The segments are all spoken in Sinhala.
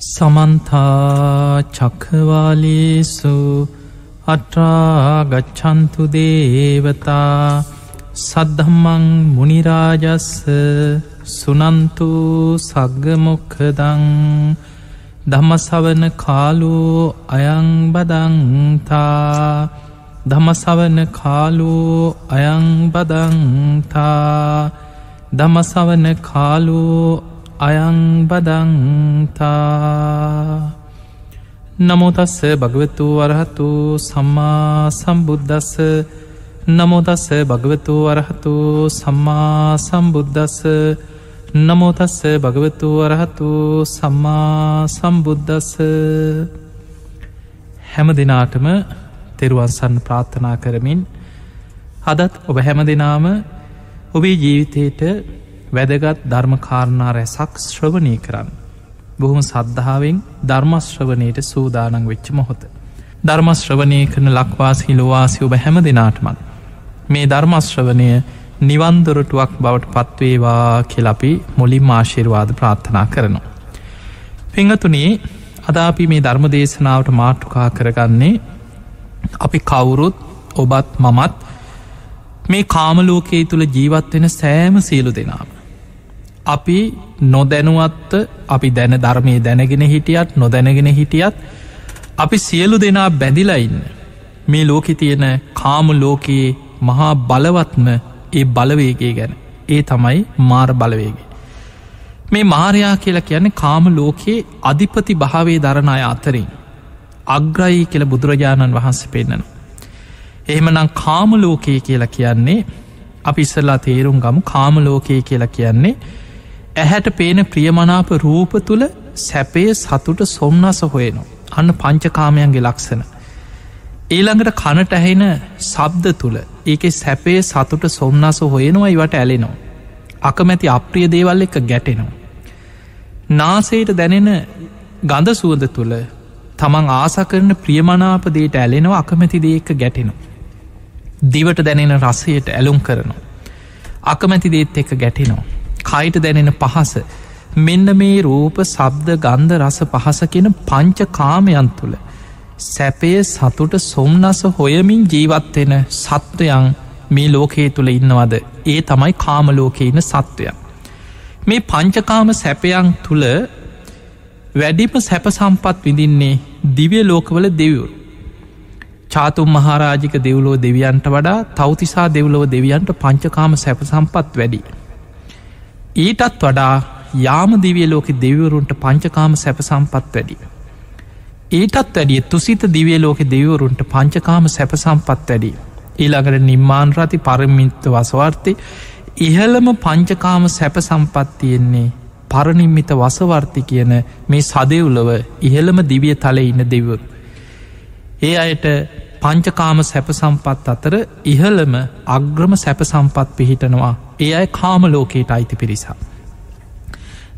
සමන්තා චක්කවාලේසු අට්‍රාගච්චන්තු දේවතා සද්ධම්මං මුනිරාජස්ස සුනන්තු සග්ගමොක්කදං දමසවන කාලු අයංබදංතා දමසවන කාලු අයංබදංතා දමසවන කාලු අයංබදංතා නමුතස්ස භගවතු වරහතු සම්මා සම්බුද්ධස්ස නමුතස්ස භගවතු වරහතු සම්මා සම්බුද්ධස්ස නමුතස්ස භගවතු වරහතු සම්මා සම්බුද්ධස්ස හැම දෙනාටම තෙරුවන්සන්න ප්‍රාර්ථනා කරමින් අදත් ඔබ හැම දෙනාම ඔබේ ජීවිතයට වැදගත් ධර්මකාරණා රැසක් ශ්‍රවණය කරන්න. බොහොම සද්ධාවෙන් ධර්මශ්‍රවනයට සූදානං වෙච්ච මොහොත. ධර්මශ්‍රවනය කරන ලක්වාස් හිලවාසි ඔබ හැම දෙනාටමත්. මේ ධර්මශ්‍රවනය නිවන්දොරටුවක් බවට පත්වේවා කෙලපි මුලින් ආශිර්වාද ප්‍රාර්ථනා කරනවා. පිංහතුනේ අදාපි මේ ධර්ම දේශනාවට මාට්ටුකා කරගන්නේ අපි කවුරුත් ඔබත් මමත් මේ කාමලෝකයේ තුළ ජීවත්වෙන සෑම සියලු දෙනාම. අපි නොදැනුවත්ත අපි දැන ධර්මය දැනගෙන හිටියත් නොදැනගෙන හිටියත් අපි සියලු දෙනා බැඳිලයින්න මේ ලෝකෙ තියෙන කාම ලෝකයේ මහා බලවත්ම ඒ බලවේගේ ගැන ඒ තමයි මාර බලවේගේ. මේ මාරයා කියලා කියන්නේ කාම ලෝකයේ අධිපති භාවේ දරණය අතරින් අග්‍රයි කියල බුදුරජාණන් වහන්සේ පෙන්න්නන. එහෙමනම් කාමලෝකයේ කියලා කියන්නේ අපි ඉස්සල්ලා තේරුම් ගමු කාමලෝකයේ කියලා කියන්නේ ඇහැට පේන ප්‍රියමනාප රූප තුළ සැපේ සතුට සොම්න්නස හොයනු. අන්න පංචකාමයන්ගේ ලක්සන ඊළඟට කනට ඇහෙන සබ්ද තුළ ඒක සැපේ සතුට සොම්න්නස හොයනවා ඉවට ඇලෙනවා. අකමැති අප්‍රිය දේවල් එක ගැටෙනවා. නාසයට දැනෙන ගඳ සුවද තුළ තමන් ආස කරන ප්‍රියමනාපදයට ඇලෙනවා අකමැති දේක ගැටෙනවා. දිවට දැනෙන රසයට ඇලුම් කරනවා. අකමැති දේත් එක ගැටිනවා. කයිට දැනෙන පහස මෙන්න මේ රූප සබ්ද ගන්ධ රස පහස කියෙන පංච කාමයන් තුළ සැපය සතුට සොම්නස හොයමින් ජීවත්වෙන සත්වයන් මේ ලෝකයේ තුළ ඉන්නවද ඒ තමයි කාමලෝකය ඉන්න සත්වයන්. මේ පංචකාම සැපයන් තුළ වැඩිම සැප සම්පත් විඳින්නේ දිවිය ලෝකවල දෙවුරු. චාතුම් මහාරාජික දෙව්ලෝ දෙවියන්ට වඩා තවතිසා දෙව්ලොව දෙවියන්ට පංචකාම සැප සම්පත් වැඩි. ඊටත් වඩා යාම දිවිය ලෝක දෙවවරුන්ට පංචකාම සැප සම්පත් වැඩි. ඊටත් වැඩිය තුසිත දිවිය ලෝක දෙවවරුන්ට පංචකාම සැප සම්පත් වැඩි. ඊළඟට නිර්මාණ රති පරමිත්ත වසවර්තය ඉහළම පංචකාම සැප සම්පත් තියෙන්නේ පරනිම්මිත වසවර්ති කියන මේ සදෙව්ලව ඉහළම දිවිය තල ඉන්න දෙවරු. ඒ අයට පංචකාම සැප සම්පත් අතර ඉහළම අග්‍රම සැප සම්පත් පිහිටනවා ඒ අය කාම ලෝකයට අයිති පිරිසා.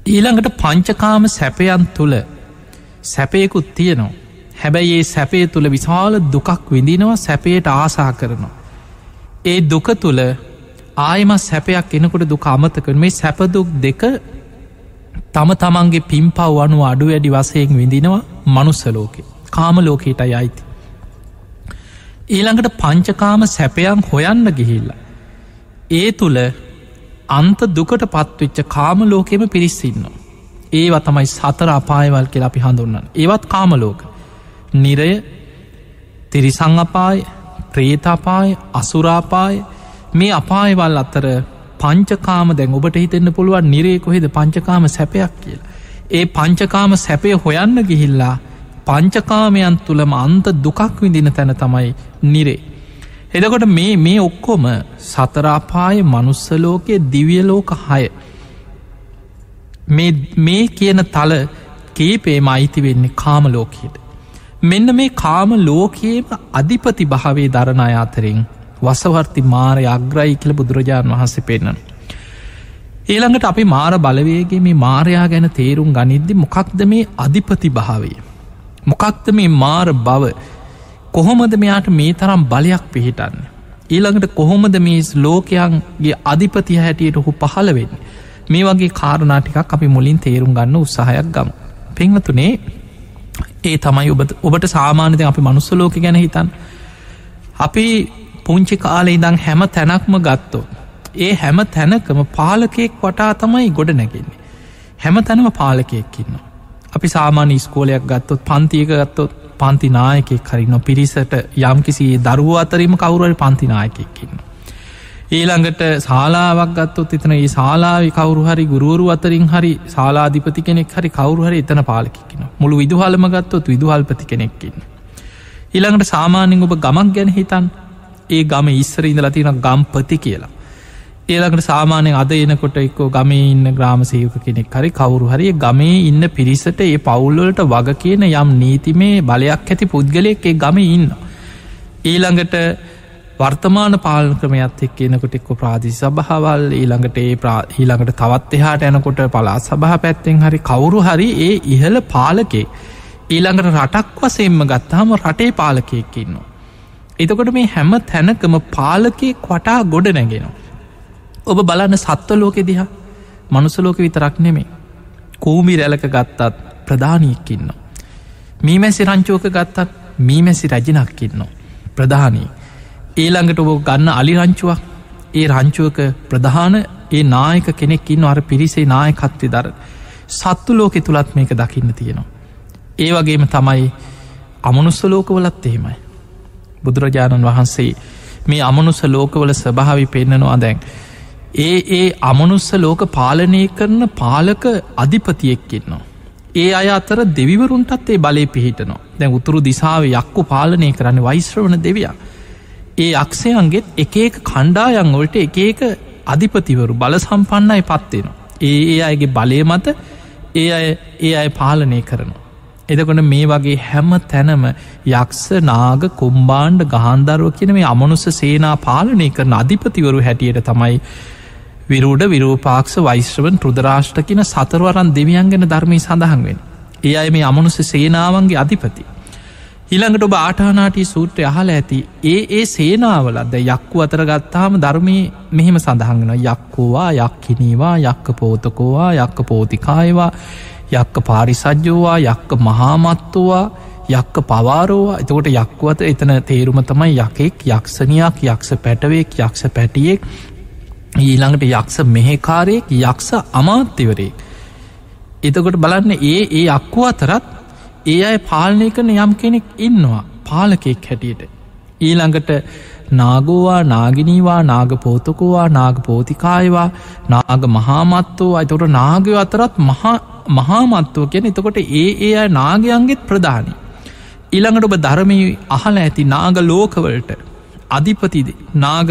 ඊළඟට පංචකාම සැපයන් තුළ සැපයකුත් තියනවා. හැබැයි ඒ සැපේ තුළ විශාල දුකක් විඳිනවා සැපයට ආසා කරනවා. ඒ දුක තුළ ආයම සැපයක් එනකොට දුක අමතකන මේ සැපදුක් දෙක තම තමන්ගේ පිම්පව් අනු අඩු වැඩි වසයෙන් විඳිනවා මනුස්සලෝකේ කාම ලෝකයට අයිති. ඊළඟට පංචකාම සැපයන් හොයන්න ගිහිල්ල. ඒ තුළ අන්ත දුකට පත්වෙච්ච කාමලෝකෙම පිරිස්සින්න. ඒව තමයි සතර අපායවල් කියලා අපි හඳුන්නන්න. ඒවත් කාමලෝක. නිරය තිරිසං අපාය ප්‍රේතාපාය අසුරාපාය මේ අපායවල් අත්තර පංචකාම දැන් ඔබට හිතෙන්න්න පුළුවන් නිරේ කොහෙද පංචකාම සැපයක් කියලා. ඒ පංචකාම සැපය හොයන්න ගිහිල්ලා පංචකාමයන් තුළම අන්ත දුකක් විඳින තැන තමයි නිරේ. එදකොට මේ මේ ඔක්කොම සතරාපාය මනුස්සලෝකයේ දිවියලෝක හය. මේ කියන තල කේපේම අයිති වෙන්නේ කාමලෝකයට. මෙන්න මේ කාම ලෝකයේම අධිපති භාවේ දරණය අතරින් වසවර්ති මාරය අග්‍රයි කියල බුදුරජාණන් වහන්සේ පෙන්න්නන. ඊළඟට අපි මාර බලවේගේ මේ මාරයා ගැන තේරුම් ගනිද්දි මොකක්ද මේ අධිපති භාවේ. මොකක්ද මේ මාර බව කොහොමද මෙයාට මේ තරම් බලයක් පිහිටන්න. ඊළඟට කොහොමද මේ ලෝකයන්ගේ අධිපති හැටියට ඔහු පහළ වෙන්න. මේ වගේ කාරණාටිකක් අපි මුලින් තේරුම් ගන්න උත්සාහයක් ගම. පෙංවතුනේ ඒ තමයි ඔබ ඔබට සාමාන්‍යද අපි මනුස්සලෝක ගැන හිතන් අපි පුංචි කාලේ ඉදං හැම තැනක්ම ගත්තෝ ඒ හැම තැනකම පාලකයෙක් වටා තමයි ගොඩ නැගෙන්නේ හැම තැනම පාලකයෙක්කින්න අපි සාමාන්‍ය ස්කෝලයක් ගත්තොත් පන්තියක ගත්තොත් පන්තිනායකෙක් හරින්න පිරිසට යම්කිසි දරුව අතරීම කවුරුවල පන්තිනායකෙක්කින්න ඊළඟට ශලාවක් ගත්තොත් එතන ඒ ශලාවි කවරු හරි ගුරුවරු අතරින් හරි ශලාධිපති කෙනෙක් හරි කවරු හරි එතන පාලකිකින මුළු විදුහලම ගත්තොත් විදුහල්පති කෙනෙක්කින්න ඊළඟට සාමාන්‍යෙන් ඔබ ගමක් ගැන හිතන් ඒ ගම ඉස්සර ඉඳලා තියෙන ගම්පති කියලා. ඒලකට සාමානයෙන් අද එනකොට එක්කෝ ගමේ ඉන්න ග්‍රාමසයක කෙනෙක් හරි කවුරු හරි ගමේ ඉන්න පිරිසට ඒ පවුල්ලට වග කියන යම් නීතිමේ බලයක් ඇති පුද්ගලයෙක් ඒ ගම ඉන්න. ඊළඟට වර්තමාන පාලන ක්‍රමයත් එක් එනකොට එක්ක ප්‍රාදි සභහවල් ඊළඟට ඒ ඊළඟට තවත් එහාට යනකොට පලා සභහ පැත්තෙන් හරි කවුරු හරි ඒ ඉහළ පාලකේ ඊළඟට රටක් වසෙන්ම ගත්තාම රටේ පාලකයෙක්කින්නවා. එතකොට මේ හැම තැනකම පාලකේ කොටා ගොඩ නැගෙනවා. ඔබ බලන්න සත්ව ලෝකෙ දිහා මනුසලෝක විතරක් නෙමේ කූමි රැලක ගත්තත් ප්‍රධානීක්කින්න. මීමැසි රංචෝක ගත්තත් මීමැසි රජනක්කින්න. ප්‍රධානී. ඒළඟට ඔබ ගන්න අලි රංචුවක් ඒ රංචුවක ප්‍රධාන ඒ නායක කෙනෙක්කින්න අර පිරිසේ නායකත්වය දර සත්තු ලෝකෙ තුළත් මේක දකින්න තියෙනවා. ඒ වගේම තමයි අමනුස්ස ලෝකවලත් එහෙමයි. බුදුරජාණන් වහන්සේ මේ අමනුස ලෝකවල ස්වභාවි පෙන්න්නනවා දැන් ඒ ඒ අමනුස්ස ලෝක පාලනය කරන පාලක අධිපතියෙක්කින්නවා. ඒ අය අතර දෙවිවරුන්ටත් ඒ බලය පිහිටනවා දැන් උතුරු දිසාාව යක්කු පාලනය කරන්න වෛශ්‍රවන දෙවියා. ඒ අක්ෂයන්ගෙත් එක එක කණ්ඩායන් වලට එක එක අධිපතිවරු බල සම්පන්නයි පත්වෙනවා. ඒ ඒ අයගේ බලය මත ඒ අය ඒ අය පාලනය කරනවා. එදකොට මේ වගේ හැම තැනම යක්ෂ නාග කුම්බාණ්ඩ ගහන්දරුව කියන මේ අමනුස සේනා පාලනය කරන අධිපතිවරු හැටියට තමයි විරූඩ විරූපාක්ෂ වෛශ්‍රවන් ටෘදරාෂ්ට කියන සතරවරන් දෙවියන් ගැන ධර්මය සඳහන්වෙන්. ඒ අය මේ අමනුස සේනාවන්ගේ අධිපති. ඊළඟට ඔබ ආටානාටී සූත්‍රය අහල ඇති ඒ ඒ සේනාවලද යක්කු අතරගත්තාම ධර්මය මෙහෙම සඳහන්ගෙන යක්කෝවා යක්කිනීවා යක්ක පෝතකෝවා යක්ක පෝතිකායවා යක්ක පාරිසජ්ජෝවා යක්ක මහාමත්තුවා යක්ක පවාරෝවා එතකොට යක්වත එතන තේරුම තමයි යකෙක් යක්ෂණයක් යක්ෂ පැටවෙක් යක්ෂ පැටියෙක් ඊළඟට යක්ෂ මෙහෙකාරයෙක් යක්ෂ අමාත්‍යවරේ. එතකොට බලන්න ඒ ඒ අක්කු අතරත් ඒ අය පාලනය කරන යම් කෙනෙක් ඉන්නවා පාලකෙක් හැටියට. ඊළඟට නාගෝවා නාගිනීවා නාග පෝතකෝවා නාග පෝතිකායවා නාග මහාමත්තෝ අතොට නාගය අතරත් මහාමත්තුව කියන එතකොට ඒ ඒ අය නාගයන්ගෙත් ප්‍රධානී. ඊළඟට ඔබ ධර්මය අහල ඇති නාග ලෝකවලට අධිපතිද නාග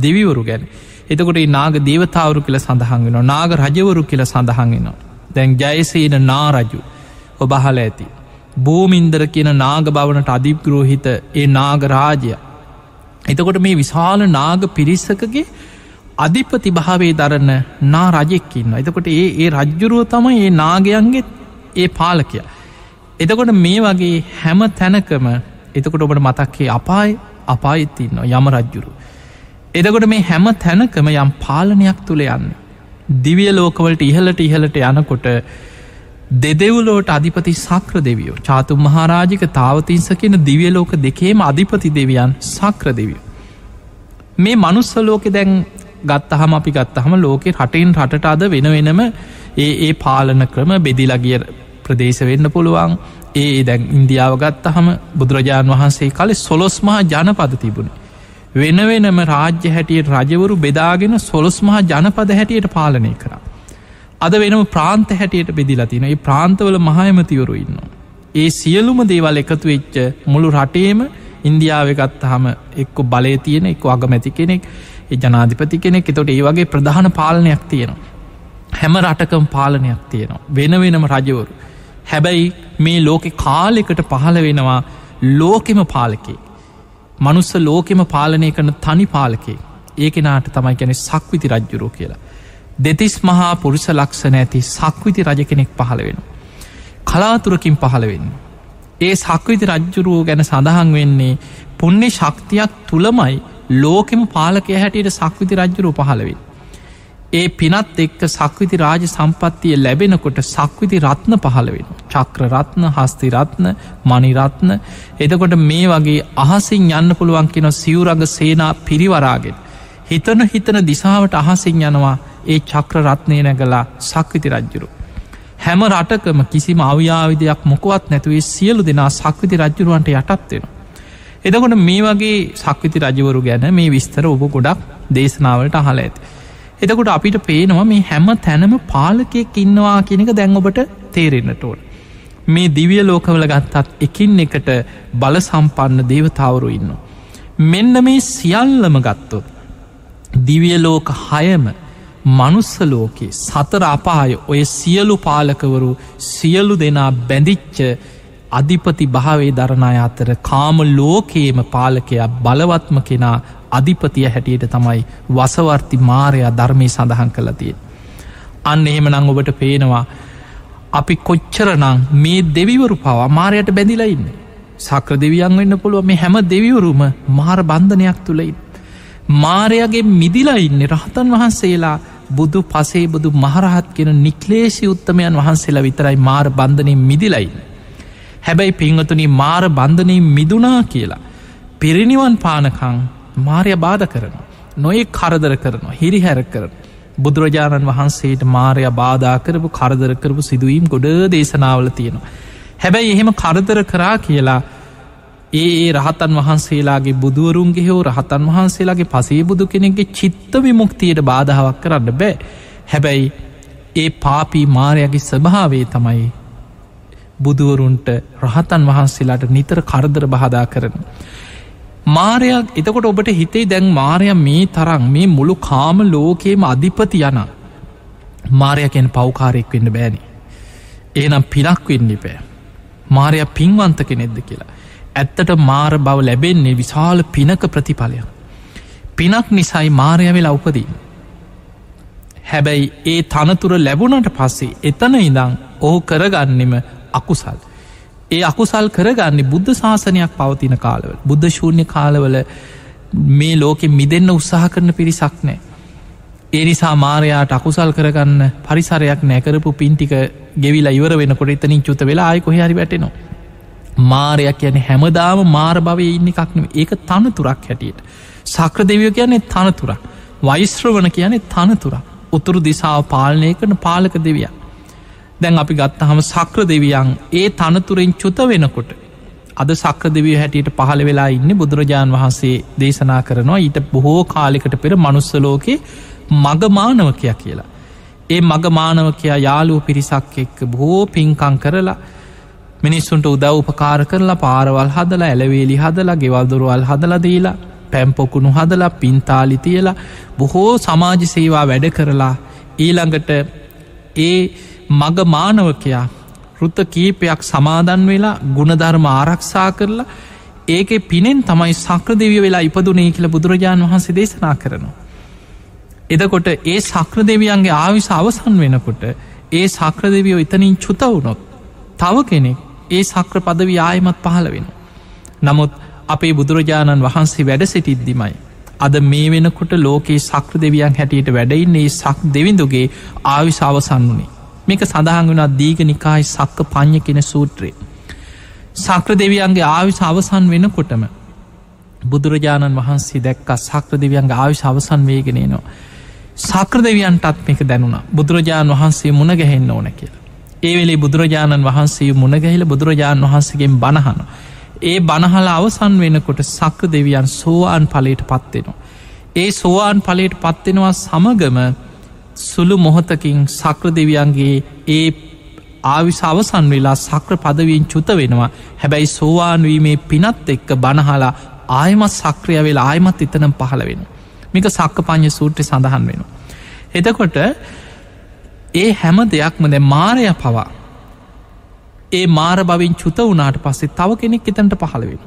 දෙවිවරු ගැන එතකොට නාග දේවතාවරු කියල සඳහන් වෙන නාග රජවරු කියල සඳහන් වෙනවා. දැන් ජයසේන නාරජු ඔබහල ඇති. බෝමින්දර කියන නාග බවනට අධිප්ග්‍රෝහිත ඒ නාගරාජය එතකොට මේ විශාල නාග පිරිස්සකගේ අධිපති භාවේ දරන්න නා රජෙක්කින්න එතකොට ඒ ඒ රජ්ජුරුව තමයි ඒ නාගයන්ගෙත් ඒ පාලකය. එතකොට මේ වගේ හැම තැනකම එතකොට ඔබට මතක්කේ අපායි අපායිත්තින්න යම රජ්ජුරු එදකොට මේ හැම තැනකම යම් පාලනයක් තුළ යන්න. දිවිය ලෝකවලට ඉහලට ඉහලට යනකොට දෙදෙව්ලෝට අධිපති සක්‍ර දෙවියෝ චාතුම් මහාරාජික තාවතින්ස කියන දිවිය ලෝක දෙකේම අධිපති දෙවියන් සක්‍ර දෙවිය. මේ මනුස්සලෝකෙ දැන් ගත්තහම අපි ගත්තහම ලෝකෙ රටෙන් රටට අද වෙන වෙනම ඒ ඒ පාලන ක්‍රම බෙදිලගිය ප්‍රදේශ වෙන්න පුළුවන් ඒ දැන් ඉන්දියාව ගත්තහම බුදුරජාණන් වහන්සේ කලෙ සොලොස් මහා ජනපද තිබුණේ වෙන වෙනම රාජ්‍ය හැටියට රජවරු බෙදාගෙන සොලොස් මහා ජනපද හැටියට පාලනය කරා. අද වෙනම ප්‍රාන්ත හැටියට බෙදිලතින ඒ ප්‍රාන්තවල මහයමතිවරු ඉන්න. ඒ සියලුම දේවල් එකතු වෙච්ච මුළු රටේම ඉන්දියාවගත්හම එක්ක බලය තියෙන එක් අගමැති කෙනෙක් ඒ ජනාධිපති කෙනෙක් එතොට ඒ වගේ ප්‍රධාන පාලනයක් තියෙනවා. හැම රටකම් පාලනයක් තියෙනවා. වෙන වෙනම රජවරු. හැබැයි මේ ලෝකෙ කාලෙකට පහළ වෙනවා ලෝකෙම පාලකේ මනුස්ස ලෝකෙම පාලනය කරන තනි පාලකේ ඒකෙනාට තමයි ගැන සක්විති රජ්ජුරෝ කියලා. දෙතිස් මහා පුරුෂ ලක්ෂණ ඇති සක්විති රජ කෙනෙක් පහළ වෙන. කලාතුරකින් පහළ වෙන්න. ඒ සක්විති රජ්ජුරුවෝ ගැන සඳහන් වෙන්නේ පුුණ්‍ය ශක්තියක් තුළමයි ලෝකෙම පාලකය හැටියට සක්විති රජ්ජුරු පහළවෙන්. ඒ පිනත් එක්ක සක්විති රාජ සම්පත්තිය ලැබෙනකොට සක්විති රත්න පහළ වෙනවා. චක්‍ර රත්න හස්ති රත්න මනිරත්න එතකොට මේ වගේ අහසින් යන්න පුළුවන් කෙන සිවරග සේනා පිරිවරාගෙන. හිතන හිතන දිසාවට අහසින් යනවා ඒ චක්‍ර රත්නය නැගලා සක්විති රජ්ජුරු. හැම රටකම කිසිම අව්‍යාවිදයක් මොකුවත් නැතුවේ සියලු දෙනා සක්විති රජ්ජුරුවන්ට යටත්වෙන. එදකොට මේ වගේ සක්විති රජවරු ගැන මේ විස්තර ඔබ ගොඩක් දේශනාවලට අහල ඇති. එතකොට අපිට පේනවා මේ හැම තැනම පාලකෙක් ඉන්නවා කියනක දැන් ඔබට තේරෙන්න්නට ඕන. මේ දිවිය ලෝකවල ගත්තත් එකින් එකට බල සම්පන්න දේවතාවරු ඉන්න. මෙන්න මේ සියල්ලම ගත්තොත්. දිවිය ලෝක හයම මනුස්ස ලෝකේ සතර අපාය ඔය සියලු පාලකවරු සියලු දෙනා බැඳිච්ච අධිපති භාවේ දරණය අතර කාම ලෝකේම පාලකයා බලවත්ම කෙනා අධිපතිය හැටියට තමයි වසවර්ති මාරයා ධර්මය සඳහන් කළතිය. අන්න එහෙම නං ඔබට පේනවා අපි කොච්චරනං මේ දෙවිවරු පවා මාරයට බැඳිලයින්න. සක්‍ර දෙවියන් වෙන්න පුළුව මේ හැම දෙවිවරුම මාර බන්ධනයක් තුළයින්. මාරයගේ මිදිලයින්න රහතන් වහන්සේලා බුදු පසේ බුදු මහරහත් කෙන නික්ලේෂි උත්තමයන් වහන්සේලා විතරයි මාර බන්ධනය මිදිලයින්න. හැබැයි පිංහතුනි මාර බන්ධනය මිදුනා කියලා. පිරිනිවන් පානකං මාරය බාධ කරනවා. නොඒ කරදර කරනවා හිරි හැර කරන. බුදුරජාණන් වහන්සේට මාරය බාධා කරපු කරදර කරපු සිදුවීම් ගොඩ දේශනාවල තියෙනවා. හැබැයි එහෙම කරදර කරා කියලා ඒ ඒ රහතන් වහන්සේලාගේ බුදුවරුන්ගේ හෝ රහතන් වහන්සේලාගේ පසේ බුදු කෙනෙගේ චිත්ත විමුක්තියට බාධාවක් කරන්න බෑ හැබැයි ඒ පාපී මාරයගේ ස්වභාවේ තමයි බුදුවරුන්ට රහතන් වහන්සේලාට නිතර කරදර බහදා කරන. මාරයක් එතකොට ඔබට හිතේ දැන් මාරය මේ තරම් මේ මුළු කාම ලෝකේම අධිපති යන මාරයකෙන් පවකාරයෙක් වෙන්න බෑනි. ඒනම් පිනක් වෙන්න පෑ. මාරය පින්වන්ත කෙනෙද්ද කියලා. ඇත්තට මාර බව ලැබෙන්නේ විශාල පිනක ප්‍රතිඵලයක්. පිනක් නිසයි මාරය වෙලා උපදී. හැබැයි ඒ තනතුර ලැබුණට පස්සේ එතන ඉඳං ඕ කරගන්නෙම අකුසල්. ඒ අකුසල් කරගන්නේ බුද්ධ ශාසනයක් පවතින කාලවල බුද්ධ ශූන්‍ය කාලවල මේ ලෝකෙ මිදන්න උත්සාහ කරන පිරිසක් නෑ. ඒ නිසා මාරයාට අකුසල් කරගන්න පරිසරයක් නැකරපු පින්ටික ගෙවිලා ඉවර වෙනකොට එතනින් චුත වෙලා අය කොහරි වැටෙනවා. මාරයක් කියන හැමදාම මාර භවය ඉන්න එකක්නම ඒක තනතුරක් හැටියට. සක්‍ර දෙවියෝ කියන්නේ තනතුර. වෛශ්‍රවන කියන්නේ තනතුර. උතුරු දිසාාව පාලනය කරන පාලක දෙවියක්. දැන් අපි ගත්ත හම සක්‍ර දෙවියන් ඒ තනතුරෙන් චුත වෙනකොට අද සක්‍ර දෙවිය හැටියට පහළ වෙලා ඉන්න බුදුරජාණන් වහන්සේ දේශනා කරනවා ඊට බොහෝ කාලිකට පෙර මනුස්සලෝකේ මගමානවකයා කියලා. ඒ මගමානවකයා යාලුව පිරිසක් එක්ක බොහෝ පින්කං කරලා මිනිස්සුන්ට උදව් උපකාර කරලා පාරවල් හදලා ඇලවේලි හදලා ගෙවල්දුරුවල් හදලා දීලා පැම්පොකුණු හදලා පින්තාලි තියලා බොහෝ සමාජ සේවා වැඩ කරලා ඊළඟට ඒ මග මානවකයා ෘත කීපයක් සමාදන් වෙලා ගුණධර්ම ආරක්ෂා කරලා ඒක පිනෙන් තමයි සක්‍ර දෙවිය වෙලා ඉපදුනේ කියල බුදුරජාණන් වහන්සේ දේශනා කරනවා. එදකොට ඒ සක්‍ර දෙවියන්ගේ ආවිස අවසන් වෙනකොට ඒ සක්‍ර දෙවියෝ ඉතනින් චුත වුණොත් තව කෙනෙක් ඒ සක්‍ර පදවි ආයමත් පහළ වෙන. නමුත් අපේ බුදුරජාණන් වහන්සේ වැඩ සිටිද්දිමයි. අද මේ වෙනකොට ලෝකයේ සක්‍ර දෙවියන් හැටියට වැඩයින්නේ සක් දෙවිඳුගේ ආවිස අවසන් වනේ. මේක සඳහන් වුණත් දීග නිකායි සක්ක පං්ඥ කෙන සූත්‍රයේ. සක්‍ර දෙවියන්ගේ ආවිශ අවසන් වෙනකොටම බුදුරජාණන් වහන්සේ දැක්ක සක්‍ර දෙවියන්ගේ ආවිශ අවසන් වේගෙනනවා. සක්‍ර දෙවියන්ටත් මේක දැනුණ බුදුරජාණන් වහන්සේ මුණගැහෙන්න ඕන කියලා. ඒවෙලේ බුදුරජාණන් වහන්සේ මුණගැහිල බුදුරජාණන් වහන්සේගෙන් බණහන. ඒ බණහල අවසන් වෙනකොට සක්‍ර දෙවියන් සෝවාන් පලට පත්වෙනවා. ඒ සෝවාන් පලට පත්වෙනවා සමගම සුළු මොහොතකින් සක්‍ර දෙවියන්ගේ ඒ ආවිස අවසන් වෙලා සක්‍ර පදවියෙන් චුත වෙනවා හැබැයි සෝවාන්වීමේ පිනත් එක්ක බණහලා ආයමත් සක්‍රිය වෙලා ආයමත් එතනම් පහළ වෙන. මේක සක්ක පං්ඥ සූට්‍ර සඳහන් වෙන. එතකොට ඒ හැම දෙයක්ම දැ මාරය පවා ඒ මාර බවින් චුත වනාට පස්සේ තව කෙනෙක් එතැන්ට පහළ වෙන.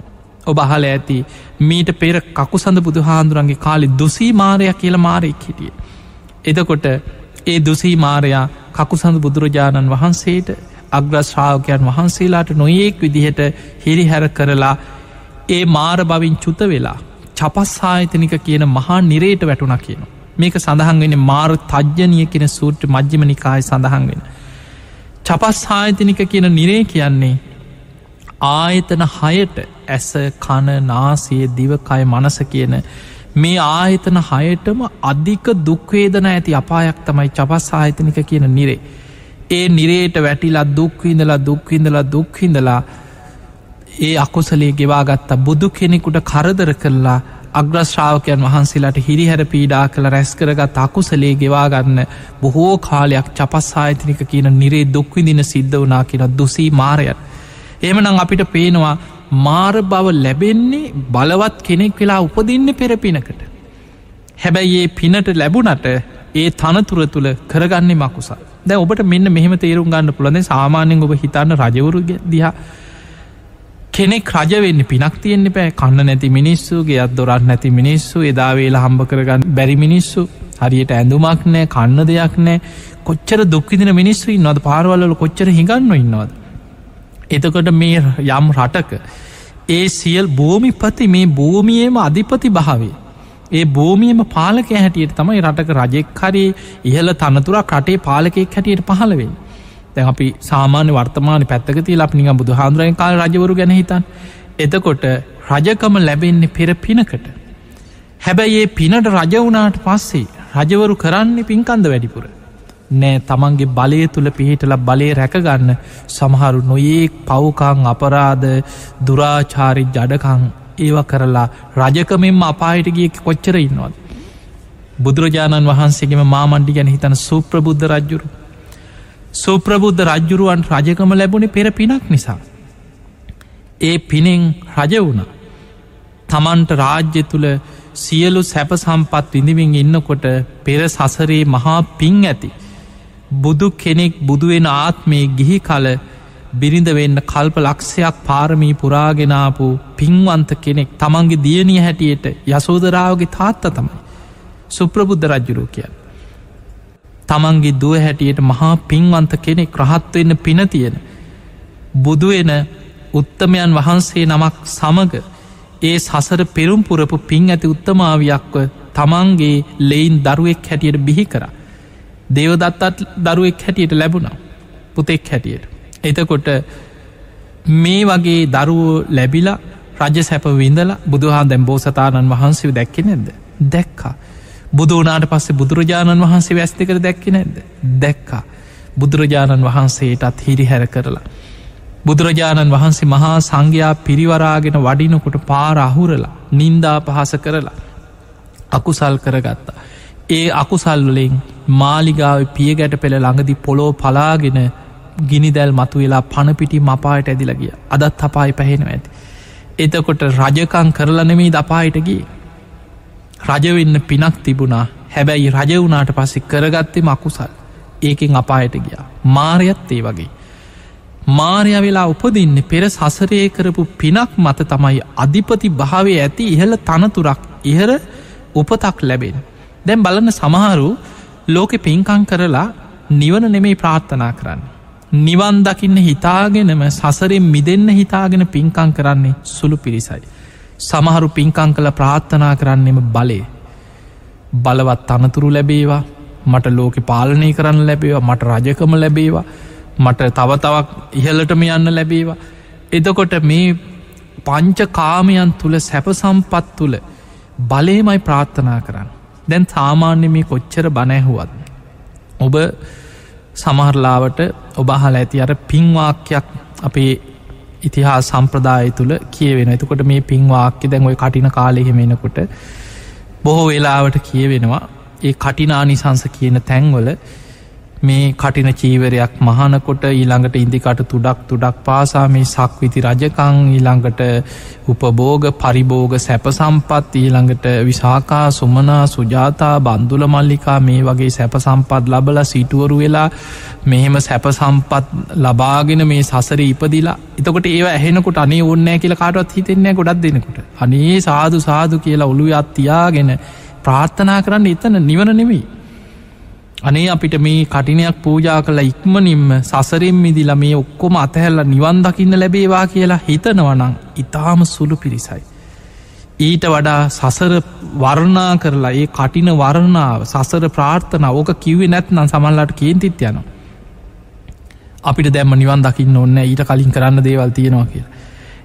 ඔබ අහල ඇති මීට පෙර කකු සඳ බුදු හාන්දුරන්ගේ කාලි දුසී මාරයක් කියල මාරයෙක් හිටිය. එදකොට ඒ දුසී මාරයා කකුසඳ බුදුරජාණන් වහන්සේට අග්‍රශ්‍රාවකයන් වහන්සේලාට නොයෙක් විදිහට හිරි හැර කරලා ඒ මාර බවින් චුත වෙලා චපස්සාහිතනික කියන මහා නිරේට වැටුණ කියන. මේක සඳහන් වෙන මාර තජ්ජනය කියෙන සූට්‍ර මජ්‍යම නිකාය සඳහන් වෙන. චපස් ආයතනික කියන නිරේ කියන්නේ ආයතන හයට ඇස කණ නාසේ දිවකය මනස කියන මේ ආයතන හයටම අධික දුක්වේදන ඇති අපායක් තමයි චපස් ආයතනික කියන නිරේ ඒ නිරේට වැටිලා දුක්විඳලා දුක්විඳලා දුක්හිඳලා ඒ අකුසලේ ගෙවාගත්තා බුදු කෙනෙකුට කරදර කරලා අග්‍රශ්‍රාවකයන් වහන්සේලාට හිරිහැර පීඩා කළ රැස් කරගත් අකුසලේ ගෙවාගන්න බොහෝ කාලයක් චපස් ආයතනික කියන නිරේ දුක්විදින සිද්ධ වනා කියන දුසී මාරයන්. එමනං අපිට පේනවා මාර බව ලැබෙන්නේ බලවත් කෙනෙක් වෙලා උපදින්න පෙරපිනකට. හැබැයි ඒ පිනට ලැබුණට ඒ තනතුර තුළ කරගන්නේ මකුසා දැ ඔබට මෙන්න මෙහෙම තේරුම් ගන්න පුළන සාමාන්‍යෙන් ඔබ හිතන්න රජවරු දිහා කෙනෙක් රජවෙන්න පිනක් තියෙන්න්න පෑ කන්න නැති මිනිස්සුගේ අත් දොරත් නැති මිනිස්සු එදාවේලා හම්බ කරගන්න බැරි මිනිස්සු. හරියට ඇඳුමක් නෑ කන්න දෙයක් නෑ කොච්චර දුක්විදින මිනිස්සු ඉන්නවද? පාරවල්ල කොච්චර හිඟන්න ඉන්නවද. එතකොට මේ යම් රටක ඒ සියල් භූමිපති මේ භූමියම අධිපති භාවේ ඒ භූමියම පාලක හැටියට තමයි රටක රජෙක් හරි ඉහල තනතුරක් රටේ පාලකෙක් හැටියට පහළවෙන් තැ අපි සාමාන්‍ය වර්තමාන පැත්තකති ලප්නික බුදු හාන්දුරයෙන් කාල රජවරු ගැන හිතන් එතකොට රජකම ලැබෙන්නේ පෙර පිනකට. හැබැයි ඒ පිනට රජ වුණාට පස්සේ රජවරු කරන්නේ පින්කන්ද වැඩිපුර. නෑ තමන්ගේ බලය තුළ පිහිටල බලය රැකගන්න සමහරු නොඒක් පව්කාං අපරාධ දුරාචාරි ජඩකං ඒව කරලා රජකමෙන්ම අපායට ගිය කොච්චර ඉන්නවද. බුදුරජාණන් වහන්සේගේම මාමණ්ඩි ගැන හිතන සුප්‍රබුද්ධ රජ්ජුරු සුප්‍රබුද්ධ රජ්ජුරුවන් රජකම ලැබුණේ පෙර පිනක් නිසා. ඒ පිනෙන් රජ වුණ. තමන්ට රාජ්‍ය තුළ සියලු සැප සම්පත් විඳිවින් ඉන්නකොට පෙර සසරේ මහා පින් ඇති. බුදු කෙනෙක් බුදුවෙන ආත්මේ ගිහි කල බිරිඳ වෙන්න කල්ප ලක්ෂයක් පාරමී පුරාගෙනාපු පින්වන්ත කෙනෙක් තමන්ගේ දියනිය හැටියට යසෝදරාවගේ තාත්ත තමයි. සුප්‍රබුද්ධ රජ්ජුරෝ කියන්න. තමන්ගේ දුව හැටියට මහා පින්වන්ත කෙනෙක් රහත්වවෙන්න පින තියෙන. බුදුවෙන උත්තමයන් වහන්සේ නමක් සමග ඒ සසර පෙරුම්පුරපු පින් ඇති උත්තමාවියක්ව තමන්ගේ ලෙයින් දරුවෙක් හැටියට බිහි කර. දේවදත්තත් දරුවෙක් හැටියට ලැබුණා පුතෙක් හැටියට. එතකොට මේ වගේ දරුවෝ ලැබිලා රජ සැප විඳලා බුදුහා දැම් බෝසතාණන් වහන්සේ දැක්කෙ නැද දැක්කා. බුදුනාට පස්සේ බුදුරජාණන් වහන්සේ වැස්තිකර දැක්කෙ නැද දැක්කා. බුදුරජාණන් වහන්සේටත් හිරි හැර කරලා. බුදුරජාණන් වහන්සේ මහා සංඝයා පිරිවරාගෙන වඩිනකොට පාර අහුරලා නින්දා පහස කරලා අකුසල් කරගත්තා. ඒ අකුසල්වලින් මාලිගාව පියගැට පෙළ ළඟදි පොලෝ පලාගෙන ගිනි දැල් මතු වෙලා පණපිටි මපායට ඇදිලගිය අදත් අපායි පැහෙන ඇති. එතකොට රජකං කරලනෙමේ දපායිටගේ රජවෙන්න පිනක් තිබුණා හැබැයි රජ වුනාට පස්සෙ කරගත්තේ මකුසල් ඒකෙන් අපායට ගියා මාරයත් ඒ වගේ. මාරය වෙලා උපදින්න පෙර සසරය කරපු පිනක් මත තමයි අධිපති භාවය ඇති ඉහළ තනතුරක් ඉහර උපතක් ලැබෙන. දැම් බලන්න සමහරු ලෝකෙ පින්කං කරලා නිවන නෙමෙයි ප්‍රාර්ථනා කරන්න. නිවන් දකින්න හිතාගෙනම සසරෙන් මිදන්න හිතාගෙන පින්කං කරන්නේ සුළු පිරිසයි. සමහරු පින්කං කළ ප්‍රාර්ථනා කරන්නෙම බලේ. බලවත් තනතුරු ලැබේවා මට ලෝකෙ පාලනය කරන්න ලැබේවා මට රජකම ලැබේවා මට තව තවක් ඉහලටම යන්න ලැබේවා. එදකොට මේ පංච කාමයන් තුළ සැප සම්පත් තුළ බලේමයි ප්‍රාර්ථනා කරන්න. දැන් සාමාන්‍ය මේ කොච්චර බනැහුවත්. ඔබ සමහරලාවට ඔබහල ඇති අර පින්වාක්‍යයක් අපේ ඉතිහා සම්ප්‍රදාය තුළ කියවෙන එතකොට මේ පින්වාක්‍ය දැන් ඔය කටින කාලෙහෙමෙනකොට බොහෝ වෙලාවට කියවෙනවා ඒ කටිනා නිසංස කියන තැන්වල මේ කටින චීවරයක් මහනකොට ඊළඟට ඉදිකට තුඩක් තුඩක් පාසා මේ සක්විති රජකං ඊළඟට උපබෝග පරිබෝග සැප සම්පත් ඊළඟට විසාකා සුමනා සුජාතා බන්දුල මල්ලිකා මේ වගේ සැප සම්පත් ලබල සිටුවරු වෙලා මෙහෙම සැප සම්පත් ලබාගෙන මේ සසර ඉපදිලා. එතකොට ඒ ඇහෙනකොට අනේ ඔන්නෑ කියල කාටවත් හිතෙන්නේ ගොඩක් දෙනකොට. අනේ සාදු සාදු කියලා ඔළුව අත්තියාගෙන ප්‍රාර්ථනා කරන්න එතන නිවන නෙවෙයි අනේ අපිට මේ කටිනයක් පූජා කළ ඉක්මනින්ම සසරෙන් මිදිල මේ ඔක්කොම අතහැල්ල නිවන් දකින්න ලැබේවා කියලා හිතනවනං ඉතාම සුළු පිරිසයි. ඊට වඩා සසර වර්ණා කරලා ඒ කටින වරණාව සසර ප්‍රාර්ථන ඕක කිව්වෙ නැත්නම් සමල්ලට කේන්තිත් යනවා. අපිට දැම්ම නිවන් දකින්න ඔන්න ඊට කලින් කරන්න දේවල් තියෙනවා කියලා.